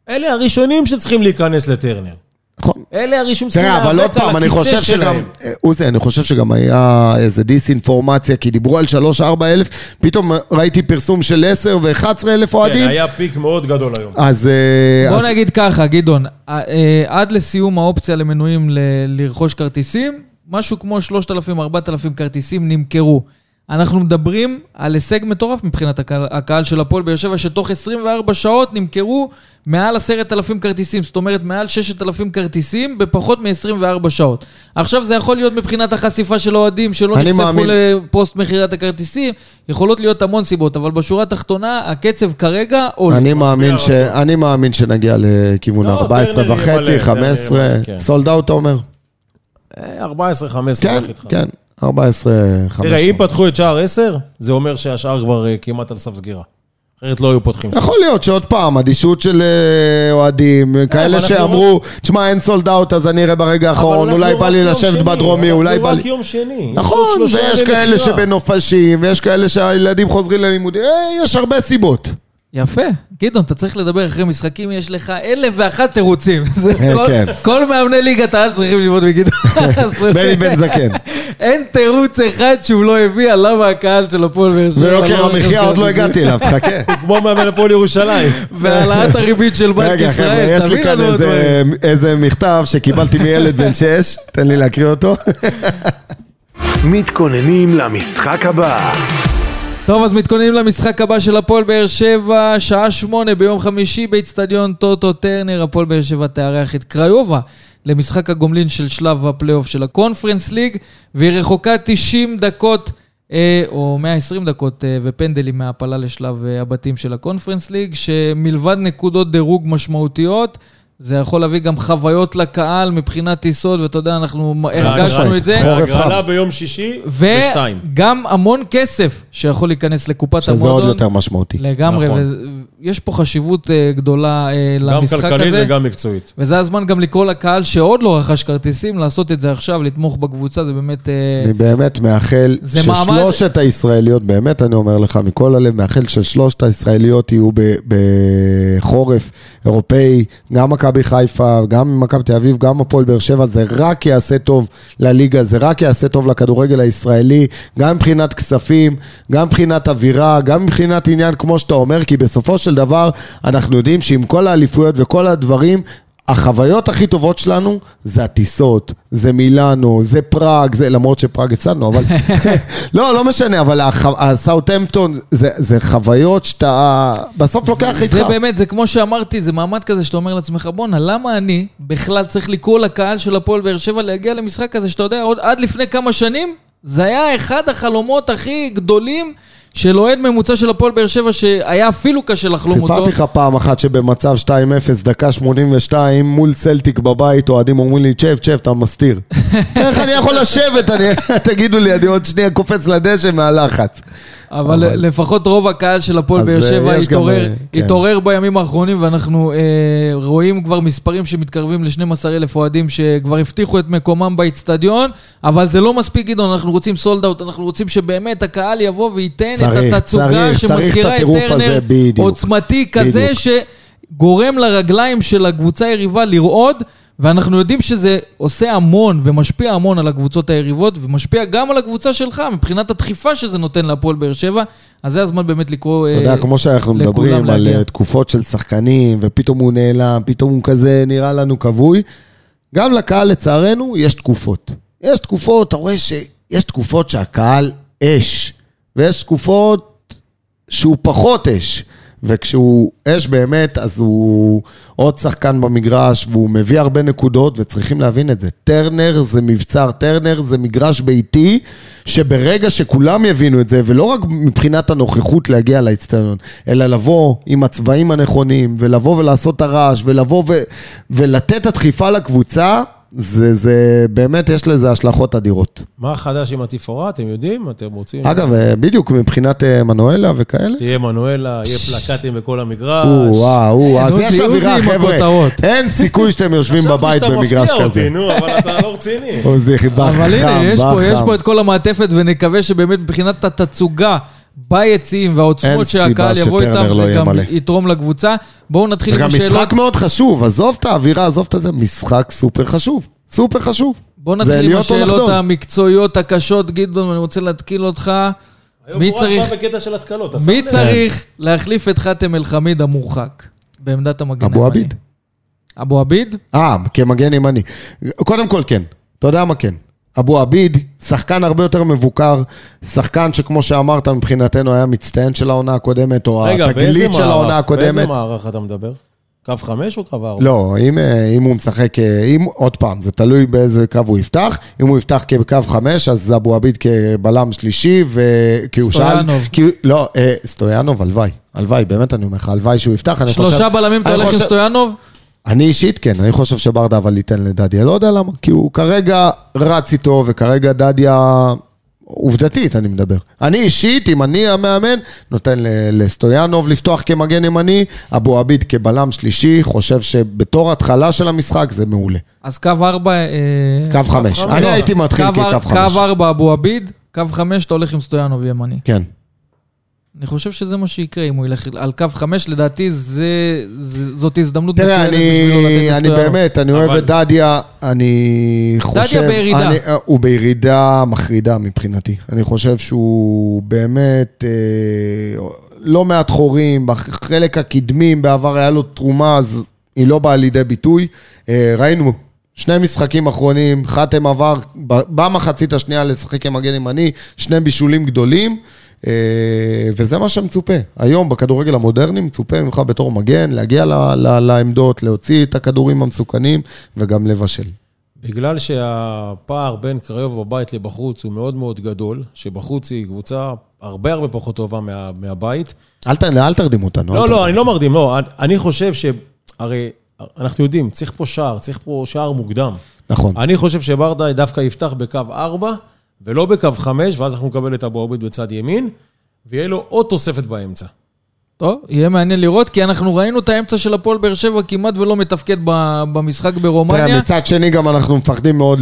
אלה הראשונים שצריכים להיכנס לטרנר. נכון. אלה הראשונים שצריכים תראה, אבל עוד להיאבק על פעם, אני חושב הכיסא שגם, שלהם. אה, עוזי, אני חושב שגם היה איזה דיסאינפורמציה, כי דיברו על 3-4 אלף, פתאום ראיתי פרסום של 10 ו-11 אלף כן, אוהדים, היה פיק מאוד גדול היום. אז... אה, בוא אז- נגיד ככה, גדעון, אה, עד לסיום האופציה למנויים ל- לרכוש כרטיסים, משהו כמו 3,000-4,000 כרטיסים נמכרו. אנחנו מדברים על הישג מטורף מבחינת הקהל, הקהל של הפועל באר שבע, שתוך 24 שעות נמכרו מעל 10,000 כרטיסים, זאת אומרת מעל 6,000 כרטיסים בפחות מ-24 שעות. עכשיו זה יכול להיות מבחינת החשיפה של אוהדים שלא נחשפו מאמין. לפוסט מכירת הכרטיסים, יכולות להיות המון סיבות, אבל בשורה התחתונה, הקצב כרגע עולה. אני מאמין, ש... אני מאמין שנגיע לכיוון לא, 14 טרנר יהיה וחצי, מלא, טרנר 15, יהיה מלא, כן. sold out אתה אומר? אה, 14, 15, כן. כן, 14, 15. תראה, אם פתחו את שער 10, זה אומר שהשאר כבר אה, כמעט על סף סגירה. אחרת לא היו פותחים סוף. יכול להיות שעוד פעם, אדישות של אה, אוהדים, כאלה אנחנו שאמרו, תשמע, אין sold out, אז אני אראה ברגע האחרון, אולי בא לי לשבת בדרומי, אולי בא לי... אנחנו רק יום שני. נכון, ויש כאלה. שבנופש, ויש כאלה שהילדים חוזרים ללימודים, אה, יש הרבה סיבות. יפה. גדעון, אתה צריך לדבר אחרי משחקים, יש לך אלף ואחת תירוצים. כן, כל- כן. כל מאמני ליגת העל צריכים ללמוד מגדעון. בני בן זקן. אין תירוץ אחד שהוא לא הביא על למה הקהל של הפועל באר שבע. ויוקר המחיה עוד לא הגעתי אליו, תחכה. כמו מאמן הפועל ירושלים. והעלאת הריבית של בנק רגע, חבר'ה, ישראל, יש לי תביא כאן לנו עוד איזה- מכתב שקיבלתי מילד בן 6, תן לי להקריא אותו. מתכוננים למשחק הבא. טוב, אז מתכוננים למשחק הבא של הפועל באר שבע, שעה שמונה ביום חמישי באיצטדיון טוטו טרנר. הפועל באר שבע תארח את קריובה למשחק הגומלין של שלב הפלייאוף של הקונפרנס ליג, והיא רחוקה 90 דקות, אה, או 120 דקות אה, ופנדלים מהעפלה לשלב אה, הבתים של הקונפרנס ליג, שמלבד נקודות דירוג משמעותיות, זה יכול להביא גם חוויות לקהל מבחינת טיסות, ואתה יודע, אנחנו הרגשנו את זה. הגרלה. ביום שישי בשתיים. וגם המון כסף שיכול להיכנס לקופת שזה עוד המועדון. יותר משמעותי. לגמרי, נכון. ויש פה חשיבות אה, גדולה אה, גם למשחק כלכלית הזה. וגם מקצועית. וזה הזמן גם לקרוא לקהל שעוד לא רכש כרטיסים, לעשות את זה עכשיו, לתמוך בקבוצה, זה באמת... אה, אני באמת מאחל ששלושת הישראליות, באמת אני אומר לך מכל הלב, מאחל ששלושת הישראליות יהיו בחורף אירופאי, גם מכבי חיפה, גם מכבי תל אביב, גם הפועל באר שבע, זה רק יעשה טוב לליגה, זה רק יעשה טוב לכדורגל הישראלי, גם מבחינת כספים, גם מבחינת אווירה, גם מבחינת עניין, כמו שאתה אומר, כי בסופו של דבר אנחנו יודעים שעם כל האליפויות וכל הדברים, החוויות הכי טובות שלנו זה הטיסות, זה מילאנו, זה פראג, זה למרות שפראג הפסדנו, אבל... לא, לא משנה, אבל הסאוטהמפטון, זה, זה חוויות שאתה בסוף לוקח איתך. זה באמת, זה כמו שאמרתי, זה מעמד כזה שאתה אומר לעצמך, בואנה, למה אני בכלל צריך לקרוא לקהל של הפועל באר שבע להגיע למשחק כזה, שאתה יודע, עוד עד לפני כמה שנים, זה היה אחד החלומות הכי גדולים של אוהד ממוצע של הפועל באר שבע, שהיה אפילו קשה לחלום אותו. סיפרתי לך פעם אחת שבמצב 2-0, דקה 82, מול צלטיק בבית, אוהדים אומרים לי, צ'ב, צ'ב, אתה מסתיר. איך אני יכול לשבת? אני- תגידו לי, אני עוד שנייה קופץ לדשא מהלחץ. אבל לפחות רוב הקהל של הפועל באר אה, שבע יש גם, התעורר, אה, כן. התעורר בימים האחרונים, ואנחנו אה, רואים כבר מספרים שמתקרבים ל-12 אלף אוהדים שכבר הבטיחו את מקומם באיצטדיון, אבל זה לא מספיק, גדעון, אנחנו רוצים סולד אאוט, אנחנו רוצים שבאמת הקהל יבוא וייתן צריך, את התצוגה שמזכירה את טרנר. עוצמתי כזה, בדיוק. שגורם לרגליים של הקבוצה היריבה לרעוד. ואנחנו יודעים שזה עושה המון ומשפיע המון על הקבוצות היריבות ומשפיע גם על הקבוצה שלך מבחינת הדחיפה שזה נותן להפועל באר שבע אז זה הזמן באמת לקרוא... אתה יודע, אה, כמו שאנחנו לכולם מדברים על להגיע. אה, תקופות של שחקנים, ופתאום הוא נעלם, פתאום הוא כזה נראה לנו כבוי, גם לקהל, לצערנו, יש תקופות. יש תקופות, אתה רואה שיש תקופות שהקהל אש, ויש תקופות שהוא פחות אש. וכשהוא אש באמת, אז הוא עוד שחקן במגרש, והוא מביא הרבה נקודות, וצריכים להבין את זה. טרנר זה מבצר, טרנר זה מגרש ביתי, שברגע שכולם יבינו את זה, ולא רק מבחינת הנוכחות להגיע לאצטדיון, אלא לבוא עם הצבעים הנכונים, ולבוא ולעשות את הרעש, ולבוא ו- ולתת את הדחיפה לקבוצה, זה, זה באמת, יש לזה השלכות אדירות. מה חדש עם התפאורה, אתם יודעים? אתם רוצים? אגב, אה, בדיוק מבחינת אה, מנואלה וכאלה. תהיה מנואלה, יהיה פלקטים בכל המגרש. או, וואו, או, אה, אז יש אווירה, חבר'ה. אין סיכוי שאתם יושבים בבית במגרש חשבתי שאתה מפתיע כזה. אותי, נו, אבל אתה לא רציני. אבל הנה, יש. פה את כל המעטפת, ונקווה שבאמת מבחינת התצוגה ביציעים והעוצמות שהקהל יבוא איתם, לא זה גם מלא. יתרום לקבוצה. בואו נתחיל עם וגם השאלות. משחק מאוד חשוב, עזוב את האווירה, עזוב את זה, משחק סופר חשוב. סופר חשוב. בואו נתחיל עם השאלות. המקצועיות הקשות. גדעון, אני רוצה להתקיל אותך. היום מי צריך- בא בקטע של התקלות. מי? צריך להחליף את חאתם אל-חמיד המורחק בעמדת המגן אבו הימני? עביד. אבו עביד? אה, כמגן ימני. קודם כל כן. אתה יודע מה כן? אבו עביד, שחקן הרבה יותר מבוקר, שחקן שכמו שאמרת מבחינתנו היה מצטיין של העונה הקודמת, או רגע, התגלית של העונה מערך? הקודמת. באיזה מערך אתה מדבר? קו חמש או קו ארבע? לא, אם, אה, אם הוא משחק, אה, אם, עוד פעם, זה תלוי באיזה קו הוא יפתח. אם הוא יפתח כקו חמש, אז אבו עביד כבלם שלישי, ו... כי הוא שאל... סטויאנוב. כי... לא, אה, סטויאנוב, הלוואי. הלוואי, באמת אני אומר לך, הלוואי שהוא יפתח. שלושה חושב- בלמים אתה הולך עם סטויאנוב? אני אישית כן, אני חושב שברדה אבל ייתן לדדיה, לא יודע למה, כי הוא כרגע רץ איתו, וכרגע דדיה, עובדתית אני מדבר. אני אישית, אם אני המאמן, נותן לסטויאנוב לפתוח כמגן ימני, אבו עביד כבלם שלישי, חושב שבתור התחלה של המשחק זה מעולה. אז קו ארבע... אה, קו חמש. אני הייתי מתחיל כקו חמש. קו ארבע אבו עביד, קו חמש אתה הולך עם סטויאנוב ימני. כן. אני חושב שזה מה שיקרה אם הוא ילך על קו חמש, לדעתי זה, זה, זאת הזדמנות תראה, מצוינת בשבילו לתת אני, אני לסטויאנוב. באמת, אני אוהב אבל- את דדיה, אני חושב... בירידה. אני, אה, הוא בירידה מחרידה מבחינתי. אני חושב שהוא באמת אה, לא מעט חורים, בחלק הקדמים בעבר היה לו תרומה, אז היא לא באה לידי ביטוי. אה, ראינו שני משחקים אחרונים, חתם עבר ב- במחצית השנייה לשחק כמגן ימני, שני בישולים גדולים. אה, וזה מה שמצופה. היום בכדורגל המודרני מצופה ממך בתור מגן, להגיע לעמדות, להוציא את הכדורים המסוכנים וגם לבשל. בגלל שהפער בין קריוב בבית לבחוץ הוא מאוד מאוד גדול, שבחוץ היא קבוצה הרבה הרבה פחות טובה מה, מהבית. אל, ת, אל תרדימו אותנו. לא. לא, אני לא מרדים, לא. אני- אני חושב שהרי אנחנו יודעים, צריך פה שער, צריך פה שער מוקדם. נכון. אני חושב שברדה דווקא יפתח בקו 4 ולא בקו 5, ואז אנחנו נקבל את אבו עביד בצד ימין, ויהיה לו עוד תוספת באמצע. טוב, יהיה מעניין לראות, כי אנחנו ראינו את האמצע של הפועל באר שבע כמעט ולא מתפקד במשחק תראה, ברומניה. מצד שני גם אנחנו מפחדים מאוד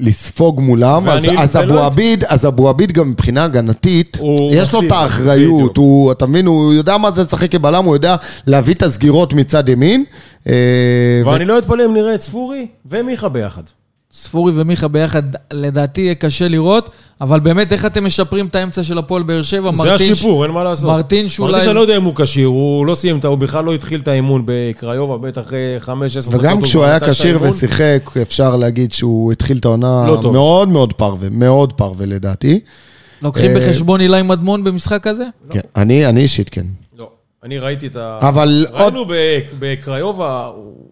לספוג מולם, אז, אבו עביד, אז אבו עביד גם מבחינה הגנתית, יש לו את האחריות. הוא, אתה מבין, הוא יודע מה זה לשחק כבלם, הוא יודע להביא את הסגירות מצד ימין. אה, ואני לא אתפלא אם נראה את ספורי ומיכה ביחד. ספורי ומיכה ביחד, לדעתי יהיה קשה לראות, אבל באמת, איך אתם משפרים את האמצע של הפועל באר שבע? זה מרטין- השיפור, אין מה לעשות. מרטין שאולי... מרטין שאני לא יודע אם הוא כשיר, הוא לא סיים, הוא בכלל לא התחיל את האימון בקריובה, בטח אחרי 5-10 דקות. וגם הוא כשהוא היה כשיר. ושיחק, אפשר להגיד שהוא התחיל את העונה לא. מאוד מאוד פרווה, מאוד פרווה לדעתי. לוקחים אה, בחשבון אילי מדמון במשחק הזה? כן, אני אני אישית כן. לא, אני ראיתי את ה... אבל עוד... ראינו ב- בקריובה, הוא...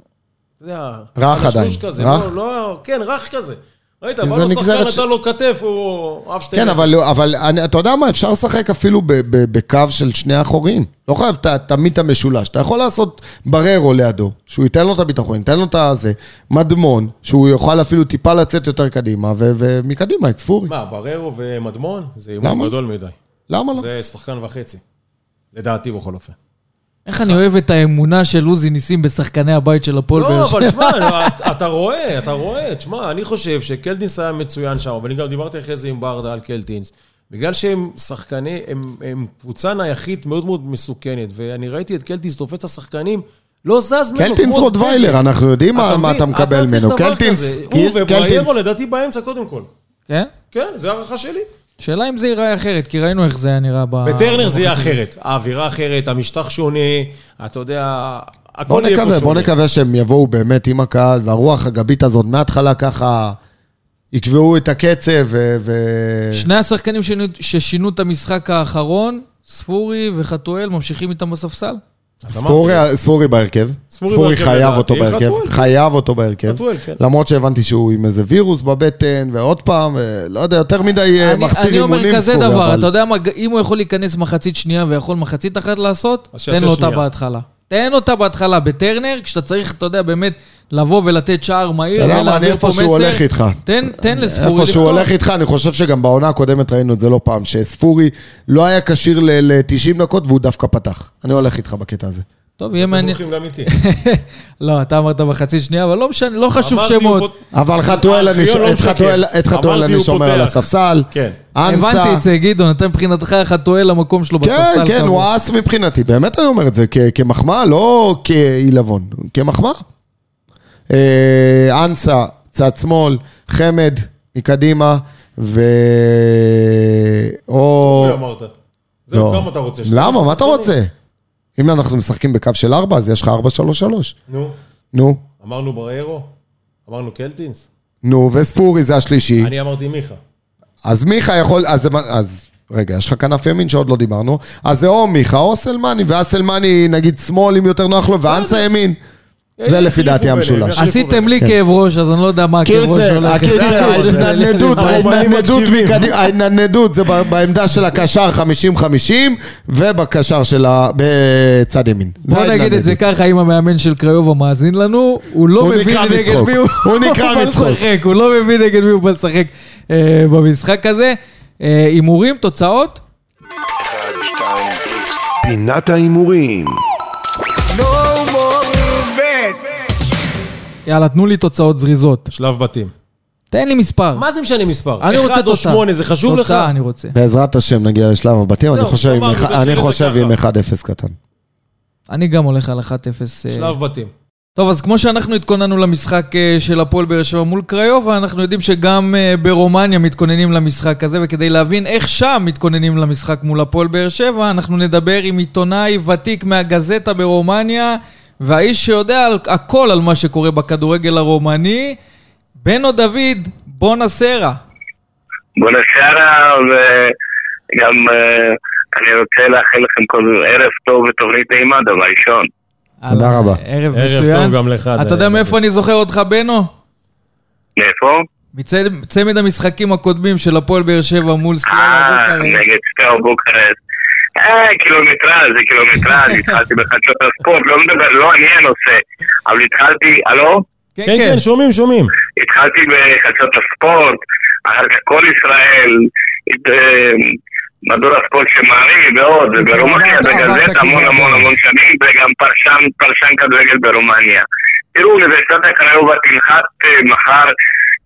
אתה יודע... רך עדיין, כזה, רך? לא, לא, כן, רך כזה. ראית, בא לו שחקן, נגזרת ש- נתן לו כתף, הוא עף שתי... כן. אבל, אבל אני, אתה יודע מה, אפשר לשחק אפילו ב, ב, בקו של שני אחוריים. לא חייב ת- תמיד את המשולש. אתה יכול לעשות בררו לידו, שהוא ייתן לו את הביטחון, ייתן לו את הזה, מדמון, שהוא יוכל אפילו טיפה לצאת יותר קדימה, ו, ומקדימה את ספורי. מה, בררו ומדמון? זה? אימון גדול מדי. למה לא? זה שחקן וחצי. לדעתי בכל אופן. איך אני אוהב את האמונה של עוזי ניסים בשחקני הבית של הפועל באר לא, שבע. אבל תשמע, אתה- רואה, אתה רואה, תשמע, אני חושב שקלטינס היה מצוין שם, ואני גם דיברתי אחרי זה עם ברדה על קלטינס. בגלל שהם שחקני, הם, הם קבוצה נייחית מאוד מאוד מסוכנת, ואני ראיתי את קלטינס תופס את השחקנים, לא זז ממנו. קלטינס רוטוויילר. אנחנו יודעים מה, אתה מה מבין? אתה מקבל ממנו. קלטינס. קיל- הוא ובריירו קלטינס, לדעתי באמצע קודם כל. כן? כן, זו הערכה שלי. שאלה אם זה ייראה אחרת, כי ראינו איך זה היה נראה ב... בטרנר זה יהיה. אחרת. האווירה אחרת, המשטח שונה, אתה יודע, בוא הכל יהיה פה נקווה, בוא שונה. נקווה שהם יבואו באמת עם הקהל, והרוח הגבית הזאת מההתחלה ככה יקבעו את הקצב, ו... ו... שני השחקנים ששינו, ששינו את המשחק האחרון, ספורי וחתואל, ממשיכים איתם בספסל? ספורי, ספורי בהרכב, ספורי ספורי בהרכב חייב אותו בהרכב. חייב אותו בהרכב. כן. למרות שהבנתי שהוא עם איזה וירוס בבטן, ועוד פעם, אה, לא יודע, יותר מדי אה, אני, מחסיר אני אימונים אומר כזה ספורי, דבר, אבל- אתה יודע מה, אם הוא יכול להיכנס מחצית שנייה ויכול מחצית אחת לעשות, תן לו אותה. בהתחלה. תן אותה בהתחלה בטרנר, כשאתה צריך, אתה יודע, באמת, לבוא ולתת שער מהיר, אתה יודע מה, אני איפה שהוא. הולך איתך. תן, תן לספורי איפה שהוא הולך איתך, אני חושב שגם בעונה הקודמת ראינו את זה לא פעם, שספורי לא היה כשיר ל-90 דקות והוא דווקא פתח. אני הולך איתך בקטע הזה. טוב, יהיה מעניין. ברוכים גם איתי. לא, אתה אמרת בחצי שנייה, אבל לא משנה, לא חשוב שמות. אבל חתואל, אני לא שומר על. הספסל. כן. אנסה. הבנתי את זה, גדעון, אתה מבחינתך חתואל למקום שלו בספסל. כן, כן. הוא אס מבחינתי, באמת אני אומר את זה, כ- כמחמאה, לא כעילבון, כמחמאה. אה, אנסה, צד שמאל, חמד מקדימה, ו... או... אורי אמרת. זהו, כמה אתה רוצה? למה? מה אתה רוצה? אם אנחנו משחקים בקו של 4, אז יש לך 4-3-3. נו, נו, אמרנו בריירו? אמרנו קלטינס? נו, וספורי זה השלישי. אני אמרתי מיכה. אז מיכה יכול, אז, אז רגע, יש לך כנף ימין שעוד לא דיברנו, אז זה או מיכה או סלמני, ואז סלמני נגיד שמאל אם יותר נוח לו, ואנסה ימין. זה לפי דעתי המשולש. עשיתם לי כן. כאב ראש, אז אני לא יודע מה הכאב ראש קיצר, הולך. הקיצר, ההתנדנדות, ההתנדנדות זה בעמדה של הקשר 50-50, ובקשר של ה... בצד ימין. זה בוא נגיד את זה. ככה, אם המאמן של קריובה מאזין לנו, הוא לא מבין נגד. מי הוא בא מצחוק. לשחק, הוא לא מבין נגד מי הוא בא לשחק אה, במשחק הזה. אה, הימורים, תוצאות? פינת ההימורים. יאללה, תנו לי תוצאות זריזות. שלב בתים. תן לי מספר. מה זה משנה מספר? אני רוצה אחד או תוצאה. שמונה, זה חשוב לך? תוצאה אני רוצה. בעזרת השם נגיע לשלב הבתים, אני חושב עם אמרנו, תשאיר אני זה חושב ככה. עם 1-0 קטן. אני גם הולך על 1-0. אה, שלב בתים. טוב, אז כמו שאנחנו התכוננו למשחק אה, של הפועל באר שבע מול קריובה, אנחנו יודעים שגם אה, ברומניה מתכוננים למשחק הזה, וכדי להבין איך שם מתכוננים למשחק מול הפועל באר שבע, אנחנו נדבר עם עיתונאי ותיק מהגזטה ברומניה, והאיש שיודע על, הכל על מה שקורה בכדורגל הרומני, בנו דוד בונשרה. בונשרה, וגם אה, אני רוצה לאחל לכם כל ערב טוב ותוכנית נעימה, דבר ראשון. תודה רבה. ערב ערב מצוין. טוב גם לך. אתה יודע מאיפה אני זוכר אותך, בנו? מאיפה? מצמד המשחקים הקודמים של הפועל באר שבע מול סטיאווה אה, בוקרסט. נגד סטיאווה בוקרסט. אה, קילומטראז' זה קילומטראז', התחלתי בחדשות הספורט, לא מדבר, לא אני הנושא, אבל התחלתי, הלו? כן, כן, שומעים, שומעים. התחלתי בחדשות הספורט, אחר כך כל ישראל, מדור הספורט של מעריב ועוד, וברומניה בגלל זה המון המון. המון שנים, וגם פרשן, פרשן כדורגל ברומניה. תראו, אוניברסיטת הקריובה תנחת מחר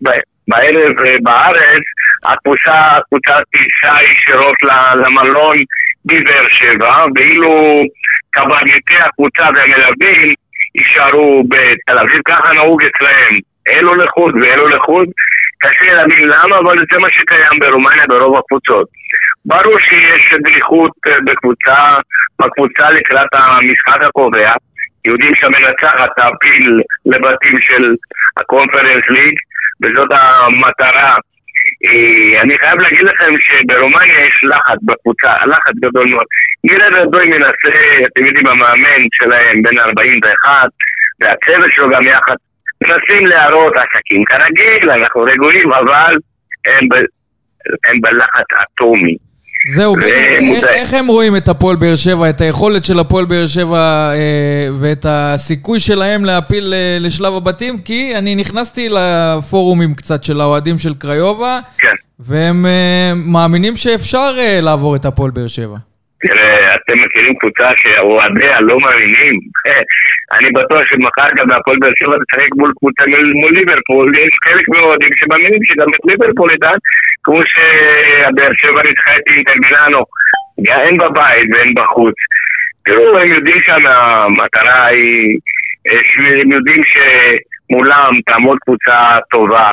ב- בערב אה, בארץ, הקבוצה, הקבוצה תיסע ישירות למלון בבאר שבע, ואילו קברניטי הקבוצה והמלווים יישארו בתל אביב, ככה נהוג אצלהם. אלו לחוד ואלו לחוד, קשה להבין למה, אבל זה מה שקיים ברומניה ברוב הקבוצות. ברור שיש דריכות אה, בקבוצה, בקבוצה לקראת המשחק הקובע. יודעים שהמנצחת תעפיל לבתים של הקונפרנס ליג, וזאת המטרה. אה, אני חייב להגיד לכם שברומניה יש לחץ בקבוצה, לחץ גדול מאוד. גילה רדוי מנסה, אתם יודעים, המאמן שלהם בן 41, והצוות שלו גם יחד, מנסים להראות עסקים כרגיל, אנחנו רגועים, אבל הם, ב, הם בלחץ אטומי. זהו, איך, הם רואים את הפועל באר שבע, את היכולת של הפועל באר שבע אה, ואת הסיכוי שלהם להפיל אה, לשלב הבתים? כי אני נכנסתי לפורומים קצת של האוהדים של קריובה, כן. והם אה, מאמינים שאפשר אה, לעבור את הפועל באר שבע. תראה, אתם מכירים קבוצה שאוהדיה לא מאמינים. אני בטוח שמחר גם בהפועל באר שבע תשחק מול קבוצה מול, ליברפול. יש חלק מהאוהדים שמאמינים שגם את ליברפול איתן, כמו שהבאר שבע ניצחה את אינטר מילאנו. הן בבית והן בחוץ. תראו, הם יודעים שהמטרה היא... אה, הם יודעים שמולם תעמוד קבוצה טובה.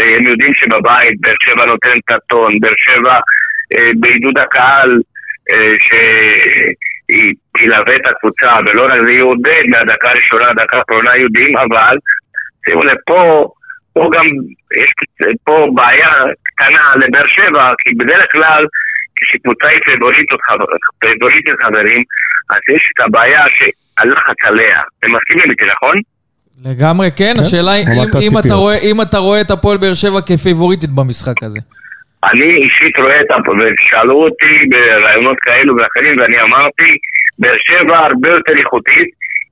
אה, הם יודעים שבבית באר שבע נותן את הטון. באר שבע אה, בעידוד הקהל שהיא תלווה את הקבוצה, ולא רק זה יעודד מהדקה הראשונה לדקה האחרונה יודעים, אבל שימו לב, פה, פה גם יש פה בעיה קטנה לבאר שבע, כי בדרך כלל כשקבוצה היא פייבוריטית, פייבוריטית חברים, אז יש את הבעיה שהלחץ עליה. אתם מסכימים איתי, נכון? לגמרי כן, השאלה היא אם אתה רואה את הפועל באר שבע כפייבוריטית במשחק הזה. אני אישית רואה את ה... ושאלו אותי ברעיונות כאלו ואחרים, ואני אמרתי, באר שבע הרבה יותר איכותית,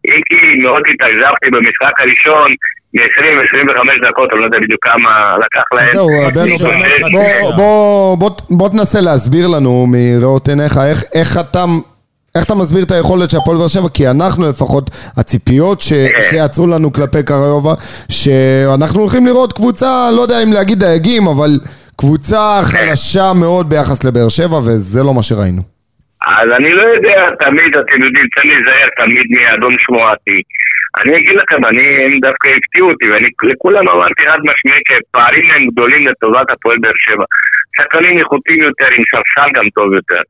אם כי מאוד התאכזבתי במשחק הראשון, מ-20-25 דקות, אני לא יודע בדיוק כמה לקח להם. זהו, חצי בוא- תנסה להסביר לנו מראות עיניך, איך- אתה... מסביר את היכולת של הפועל באר שבע? כי אנחנו לפחות, הציפיות ש... שיצרו לנו כלפי קריובה, שאנחנו הולכים לראות קבוצה, לא יודע אם להגיד דייגים, אבל קבוצה חלשה מאוד ביחס לבאר שבע, וזה לא מה שראינו. אז אני לא יודע, תמיד, אתם יודעים, צריך להיזהר תמיד מאדון שמועתי. אני אגיד לכם, אני, הם דווקא הפתיעו אותי, ואני לכולם אמרתי חד משמעי, כי הפערים הם גדולים לטובת הפועל באר שבע. שחקנים איכותיים יותר, עם ספסל גם טוב יותר.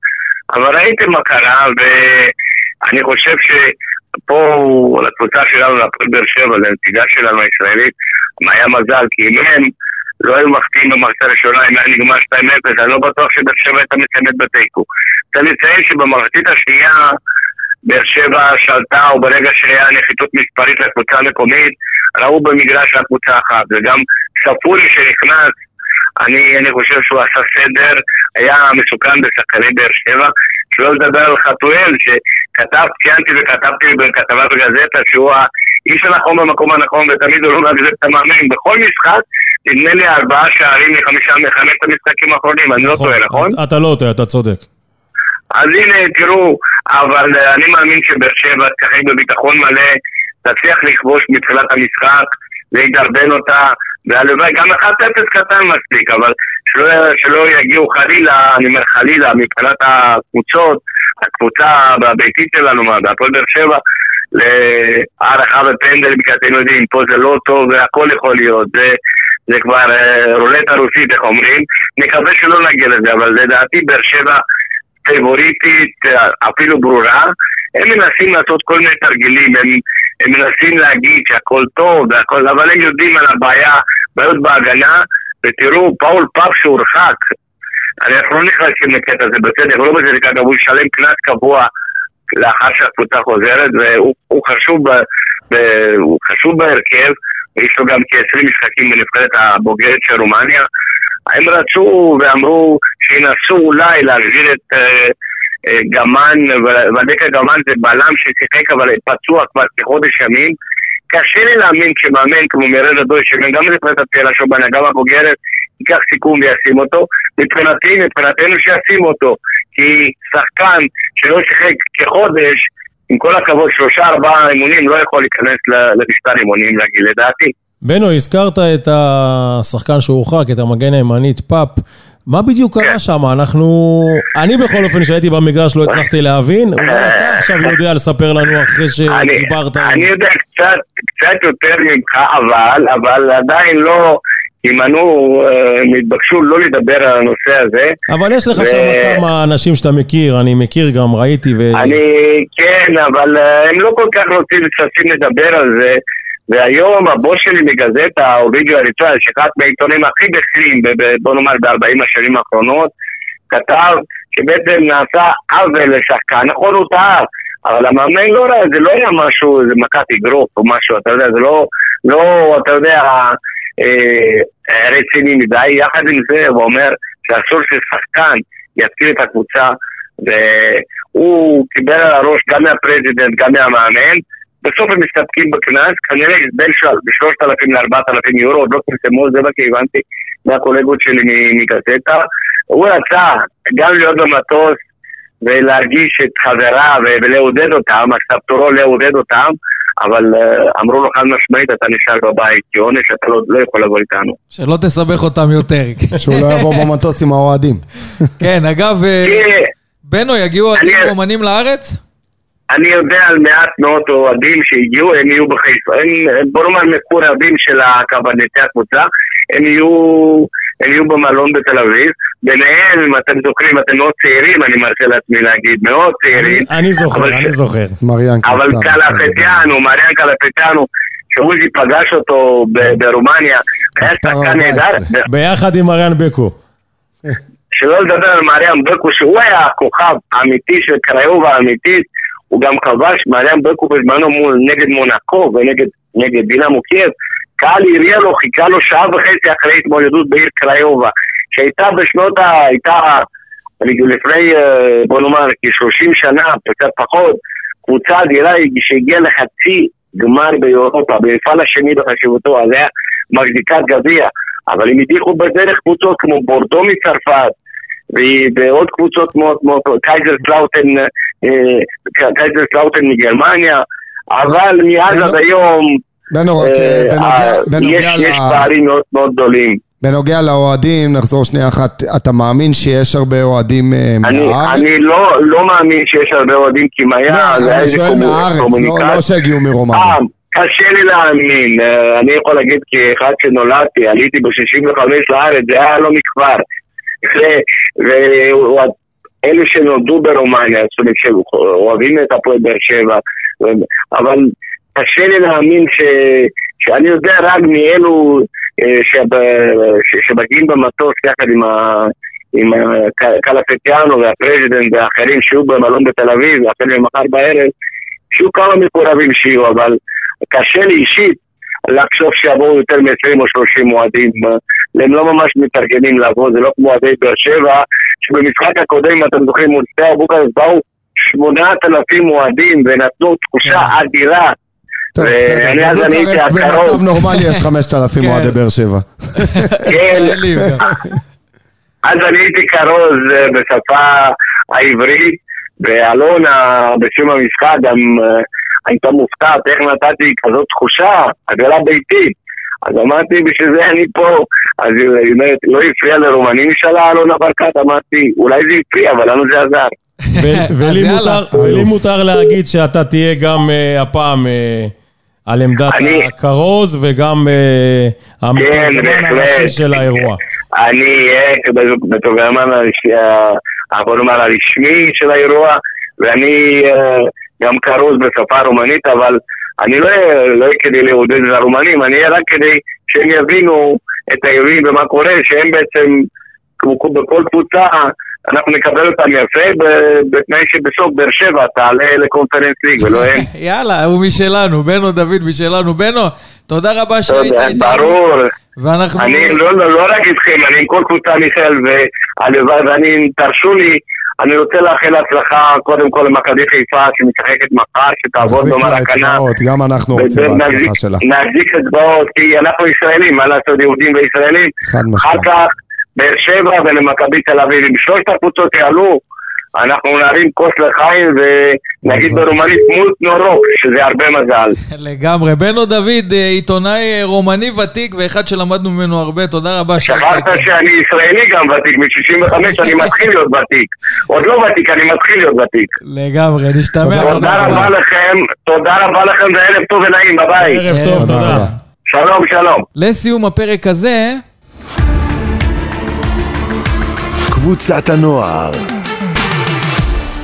אבל ראיתם מה קרה, ואני חושב שפה, לקבוצה שלנו, להפועל באר שבע, לנציגה שלנו הישראלית, היה מזל, כי אם הם לא היו מחטיאים במערכת הראשונה, אם היה נגמר 2-0, אני לא בטוח שבאר שבע הייתה מסיימת בתיקו. צריך לציין שבמחצית השנייה באר שבע שלטה, או ברגע שהיה נחיתות מספרית לקבוצה המקומית, ראו במגרש רק קבוצה אחת, וגם ספורי שנכנס, אני, אני חושב שהוא עשה סדר, היה מסוכן בשחקני באר שבע, שלא לדבר על חתואל, שכתב, ציינתי וכתבתי בכתבה בגזטה שהוא האיש הנכון במקום הנכון, ותמיד הוא לא מאגזר את המאמן. בכל משחק, נדמה לי ארבעה שערים מחמישה מחמשת המשחקים האחרונים, אני לא טועה, נכון? אתה- לא טועה, אתה צודק. אז הנה, תראו, אבל אה, אני מאמין שבאר שבע תשחק בביטחון מלא, תצליח לכבוש מתחילת המשחק, וידרבן אותה, והלוואי, גם 1-0 קטן מספיק, אבל שלא, שלא יגיעו חלילה, אני אומר חלילה, מבחינת הקבוצות, הקבוצה הביתית שלנו, מה, בהפועל באר שבע, להערכה בפנדל, כי אתם יודעים, פה זה לא טוב והכל יכול להיות, זה, זה כבר אה, רולטה רוסית, איך אומרים, נקווה שלא נגיע לזה, אבל לדעתי באר שבע פייבוריטית, אה, אפילו ברורה, הם מנסים לעשות כל מיני תרגילים, הם, הם מנסים להגיד שהכל טוב והכל, אבל הם יודעים על הבעיה, בעיות בהגנה, ותראו, פאול פאפ שהורחק, אנחנו לא נכנסים לקטע הזה בסדר, לא בצדק, אגב, הוא ישלם קנס קבוע לאחר שהקבוצה חוזרת, והוא הוא חשוב, ב, ב, הוא חשוב בהרכב, ויש לו גם כ-20 משחקים בנבחרת הבוגרת של רומניה. הם רצו ואמרו שינסו אולי להחזיר את אה, אה, גמן, ודקה גמן זה בלם ששיחק אבל פצוע כבר כחודש ימים. קשה לי להאמין כשמאמן כמו מרד הדוי, שגם בנבחרת הצעירה שלו, גם הבוגרת, ייקח סיכום וישים אותו. מבחינתי, מבחינתנו שישים אותו. כי שחקן שלא שיחק כחודש, עם כל הכבוד, שלושה ארבעה אימונים, לא יכול להיכנס למשטר אימונים לדעתי. בנו, הזכרת את השחקן שהורחק, את המגן הימנית פאפ. מה בדיוק קרה שם? אנחנו... אני בכל אופן, כשהייתי במגרש לא הצלחתי להבין. אולי אתה עכשיו יודע לספר לנו אחרי שדיברת. אני יודע קצת, יותר ממך, אבל עדיין לא, הימנעו, אה, הם התבקשו לא לדבר על הנושא הזה. אבל יש לך ו- שם כמה אנשים שאתה מכיר, אני מכיר גם, ראיתי, ו... אני, כן, אבל אה, הם לא כל כך רוצים ששים לדבר על זה. והיום הבוס שלי מגזטה, אובידיו אריצואל, שאחד מהעיתונים הכי בכירים, בוא נאמר ב-40 השנים האחרונות, כתב שבעצם נעשה עוול לשחקן, נכון הוא טעה, אבל המאמן לא ראה, זה לא היה משהו, זה מכת אגרוף או משהו, אתה יודע, זה לא, לא, אתה יודע, אה, רציני מדי, יחד עם זה הוא אומר שאסור ששחקן יתקיל את הקבוצה, והוא קיבל על הראש גם מהפרזידנט, גם מהמאמן, בסוף הם מסתפקים בקנס, כנראה בין שלושת אלפים לארבעת אלפים יורו, עוד לא פרסמו, זה מה שהבנתי מהקולגות שלי מגזטה. הוא רצה גם להיות במטוס ולהרגיש את חברה ו- ולעודד אותם, תורו לעודד אותם, אבל אה, אמרו לו חד משמעית, אתה נשאר בבית, כי עונש אתה לא, לא יכול לבוא איתנו. שלא תסבך אותם יותר. שהוא לא יבוא במטוס עם האוהדים. כן, אגב, אה, בנו, יגיעו אוהדים אומנים לארץ? אני יודע על מעט מאוד אוהדים שהגיעו, הם יהיו בחיפה, הם, בוא נאמר מקורבים של הקברניטי הקבוצה, הם יהיו, הם יהיו במלון בתל אביב, ביניהם, אם אתם זוכרים, אתם מאוד צעירים, אני מרשה לעצמי להגיד, מאוד צעירים. אני- אני זוכר, אבל- אני זוכר. מריאן אבל קלטן, קלפטיאנו, מריאן קלפטיאנו, שעוזי פגש אותו ב- ברומניה, היה שחקן 14. נהדר, ביחד עם אריאן בקו. שלא לדבר על מריאם בקו, שהוא היה הכוכב האמיתי של קריובה האמיתית, הוא גם כבש, מריאם בקו בזמנו מול נגד מונקו ונגד נגד דינמו קייב, קהל הריע לו, חיכה לו שעה וחצי אחרי התמודדות בעיר קריובה, שהייתה בשנות ה... הייתה אני לפני, אה, בוא נאמר, כ-30 שנה, קצת פחות, קבוצה אדירה שהגיעה לחצי גמר באירופה, במפעל השני בחשיבותו, אז היה מחזיקת גביע, אבל הם הדיחו בדרך קבוצות כמו בורדו מצרפת, ועוד קבוצות כמו, כמו קייזרסלאוטרן, אה, קייזרסלאוטרן מגרמניה, אבל מאז עד היום בנוגע, אה, בנוגע יש, ל... יש פערים מאוד מאוד גדולים. בנוגע לאוהדים, נחזור שנייה אחת, אתה מאמין שיש הרבה אוהדים אה, מהארץ? אני לא, לא מאמין שיש הרבה אוהדים כי אם היה, לא, זה היה איזה שואל קומו- מהארץ, לא- קומוניקציה. לא שהגיעו מרומניה. אה, קשה לי להאמין, אה, אני יכול להגיד כאחד שנולדתי, עליתי ב-65 לארץ, זה היה לא מכבר. ואלה שנולדו ברומניה, זאת אומרת שאוהבים את הפועל באר שבע, אבל קשה לי להאמין ש... שאני יודע רק מאלו אה, שב- שמגיעים במטוס יחד עם ה... עם ה- קלפטיאנו והפרזידנט ואחרים שיהיו במלון בתל אביב, החל ממחר בערב, שיהיו כמה מקורבים שיהיו, אבל קשה לי אישית לחשוב שיבואו יותר מ-20 או 30 אוהדים. הם לא ממש מתארגנים לבוא, זה לא כמו אוהדי באר שבע, שבמשחק הקודם, אתם זוכרים, מול שדה בוקרשט באו 8,000 אוהדים ונתנו תחושה אדירה. טוב, בסדר, ואני אז אני הייתי הקרוב. במצב נורמלי יש 5,000 כן. אוהדי באר שבע. כן. אז אני הייתי כרוז אה, בשפה העברית, ואלונה בסיום המשחק גם אה, הייתה מופתעת איך נתתי כזאת תחושה, עגלה ביתית. אז אמרתי, בשביל זה אני פה. אז היא אומרת, לא הפריע לרומנים? שאלה אלונה ברקת, אמרתי, אולי זה הפריע, אבל לנו זה עזר. ולי. מותר- להגיד שאתה תהיה גם אה, הפעם על עמדת אני- הכרוז וגם אה, המתורגמן בהחלט. הראשי של האירוע. אני אהיה מתורגמן הרשמי, ה- בוא נאמר הרשמי של האירוע, ואני אה, גם כרוז בשפה הרומנית, אבל אני לא אהיה לא כדי לעודד את הרומנים, אני אהיה רק כדי שהם יבינו את האירועים ומה קורה, שהם בעצם, כמו בכל קבוצה, אנחנו נקבל אותם יפה, ב- בתנאי שבסוף באר שבע תעלה לקונפרנס ליג ולא הם. יאללה, הוא משלנו, בנו דוד משלנו. בנו, תודה רבה שהיית תודה, איתנו. ברור. ואנחנו... אני לא, לא, לא רק איתכם, אני עם כל קבוצה מיכאל, והלוואי, ואני, תרשו לי, אני רוצה לאחל הצלחה קודם כל למכבי חיפה שמשחקת מחר, שתעבור לה הכנה. אצבעות, גם אנחנו רוצים בהצלחה שלה. נחזיק אצבעות, כי אנחנו ישראלים, מה לעשות, יהודים וישראלים. חד אחר משמעית. כך, באר שבע ולמכבי תל אביב. אם שלושת הקבוצות יעלו, אנחנו נרים כוס לחיים ונגיד ברומנית מולט נורוק, שזה הרבה מזל. לגמרי. בנו דוד, אה, עיתונאי אה, רומני ותיק ואחד שלמדנו ממנו הרבה, תודה רבה שכחת. שאני ישראלי גם ותיק, מ-65 אני מתחיל להיות ותיק. עוד לא ותיק, אני מתחיל להיות ותיק. לגמרי, נשתמע. תודה רבה לכם, תודה רבה לכם וערב טוב ונעים, ביי. ערב טוב, תודה. שלום, שלום. לסיום הפרק הזה, קבוצת הנוער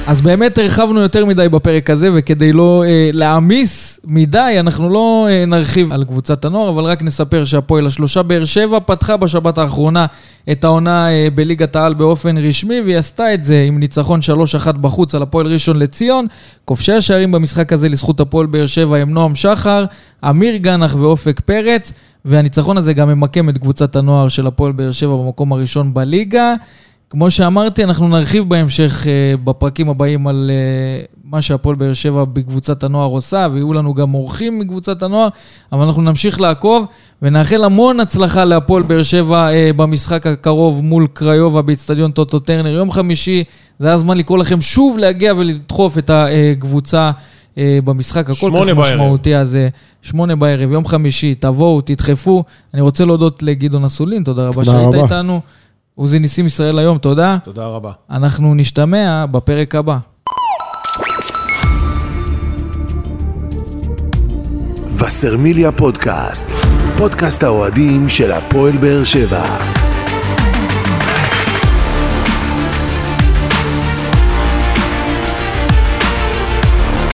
אז באמת הרחבנו יותר מדי בפרק הזה, וכדי לא אה, להעמיס מדי, אנחנו לא אה, נרחיב על קבוצת הנוער, אבל רק נספר שהפועל השלושה באר שבע פתחה בשבת האחרונה את העונה אה, בליגת העל באופן רשמי, והיא עשתה את זה עם ניצחון 3-1 בחוץ על הפועל ראשון לציון. כובשי השערים במשחק הזה לזכות הפועל באר שבע הם נועם שחר, אמיר גנח ואופק פרץ, והניצחון הזה גם ממקם את קבוצת הנוער של הפועל באר שבע במקום הראשון בליגה. כמו שאמרתי, אנחנו נרחיב בהמשך uh, בפרקים הבאים על uh, מה שהפועל באר שבע בקבוצת הנוער עושה, ויהיו לנו גם אורחים מקבוצת הנוער, אבל אנחנו נמשיך לעקוב ונאחל המון הצלחה להפועל באר שבע uh, במשחק הקרוב מול קריובה באיצטדיון טוטו טרנר. יום חמישי, זה היה הזמן לקרוא לכם שוב להגיע ולדחוף את הקבוצה במשחק הכל כך בערב. משמעותי הזה. שמונה בערב, יום חמישי, תבואו, תדחפו. אני רוצה להודות לגדעון אסולין, תודה רבה תודה שהיית רבה. איתנו. עוזי ניסים ישראל היום, תודה. תודה רבה. אנחנו נשתמע בפרק הבא. וסרמיליה פודקאסט, פודקאסט האוהדים של הפועל באר שבע.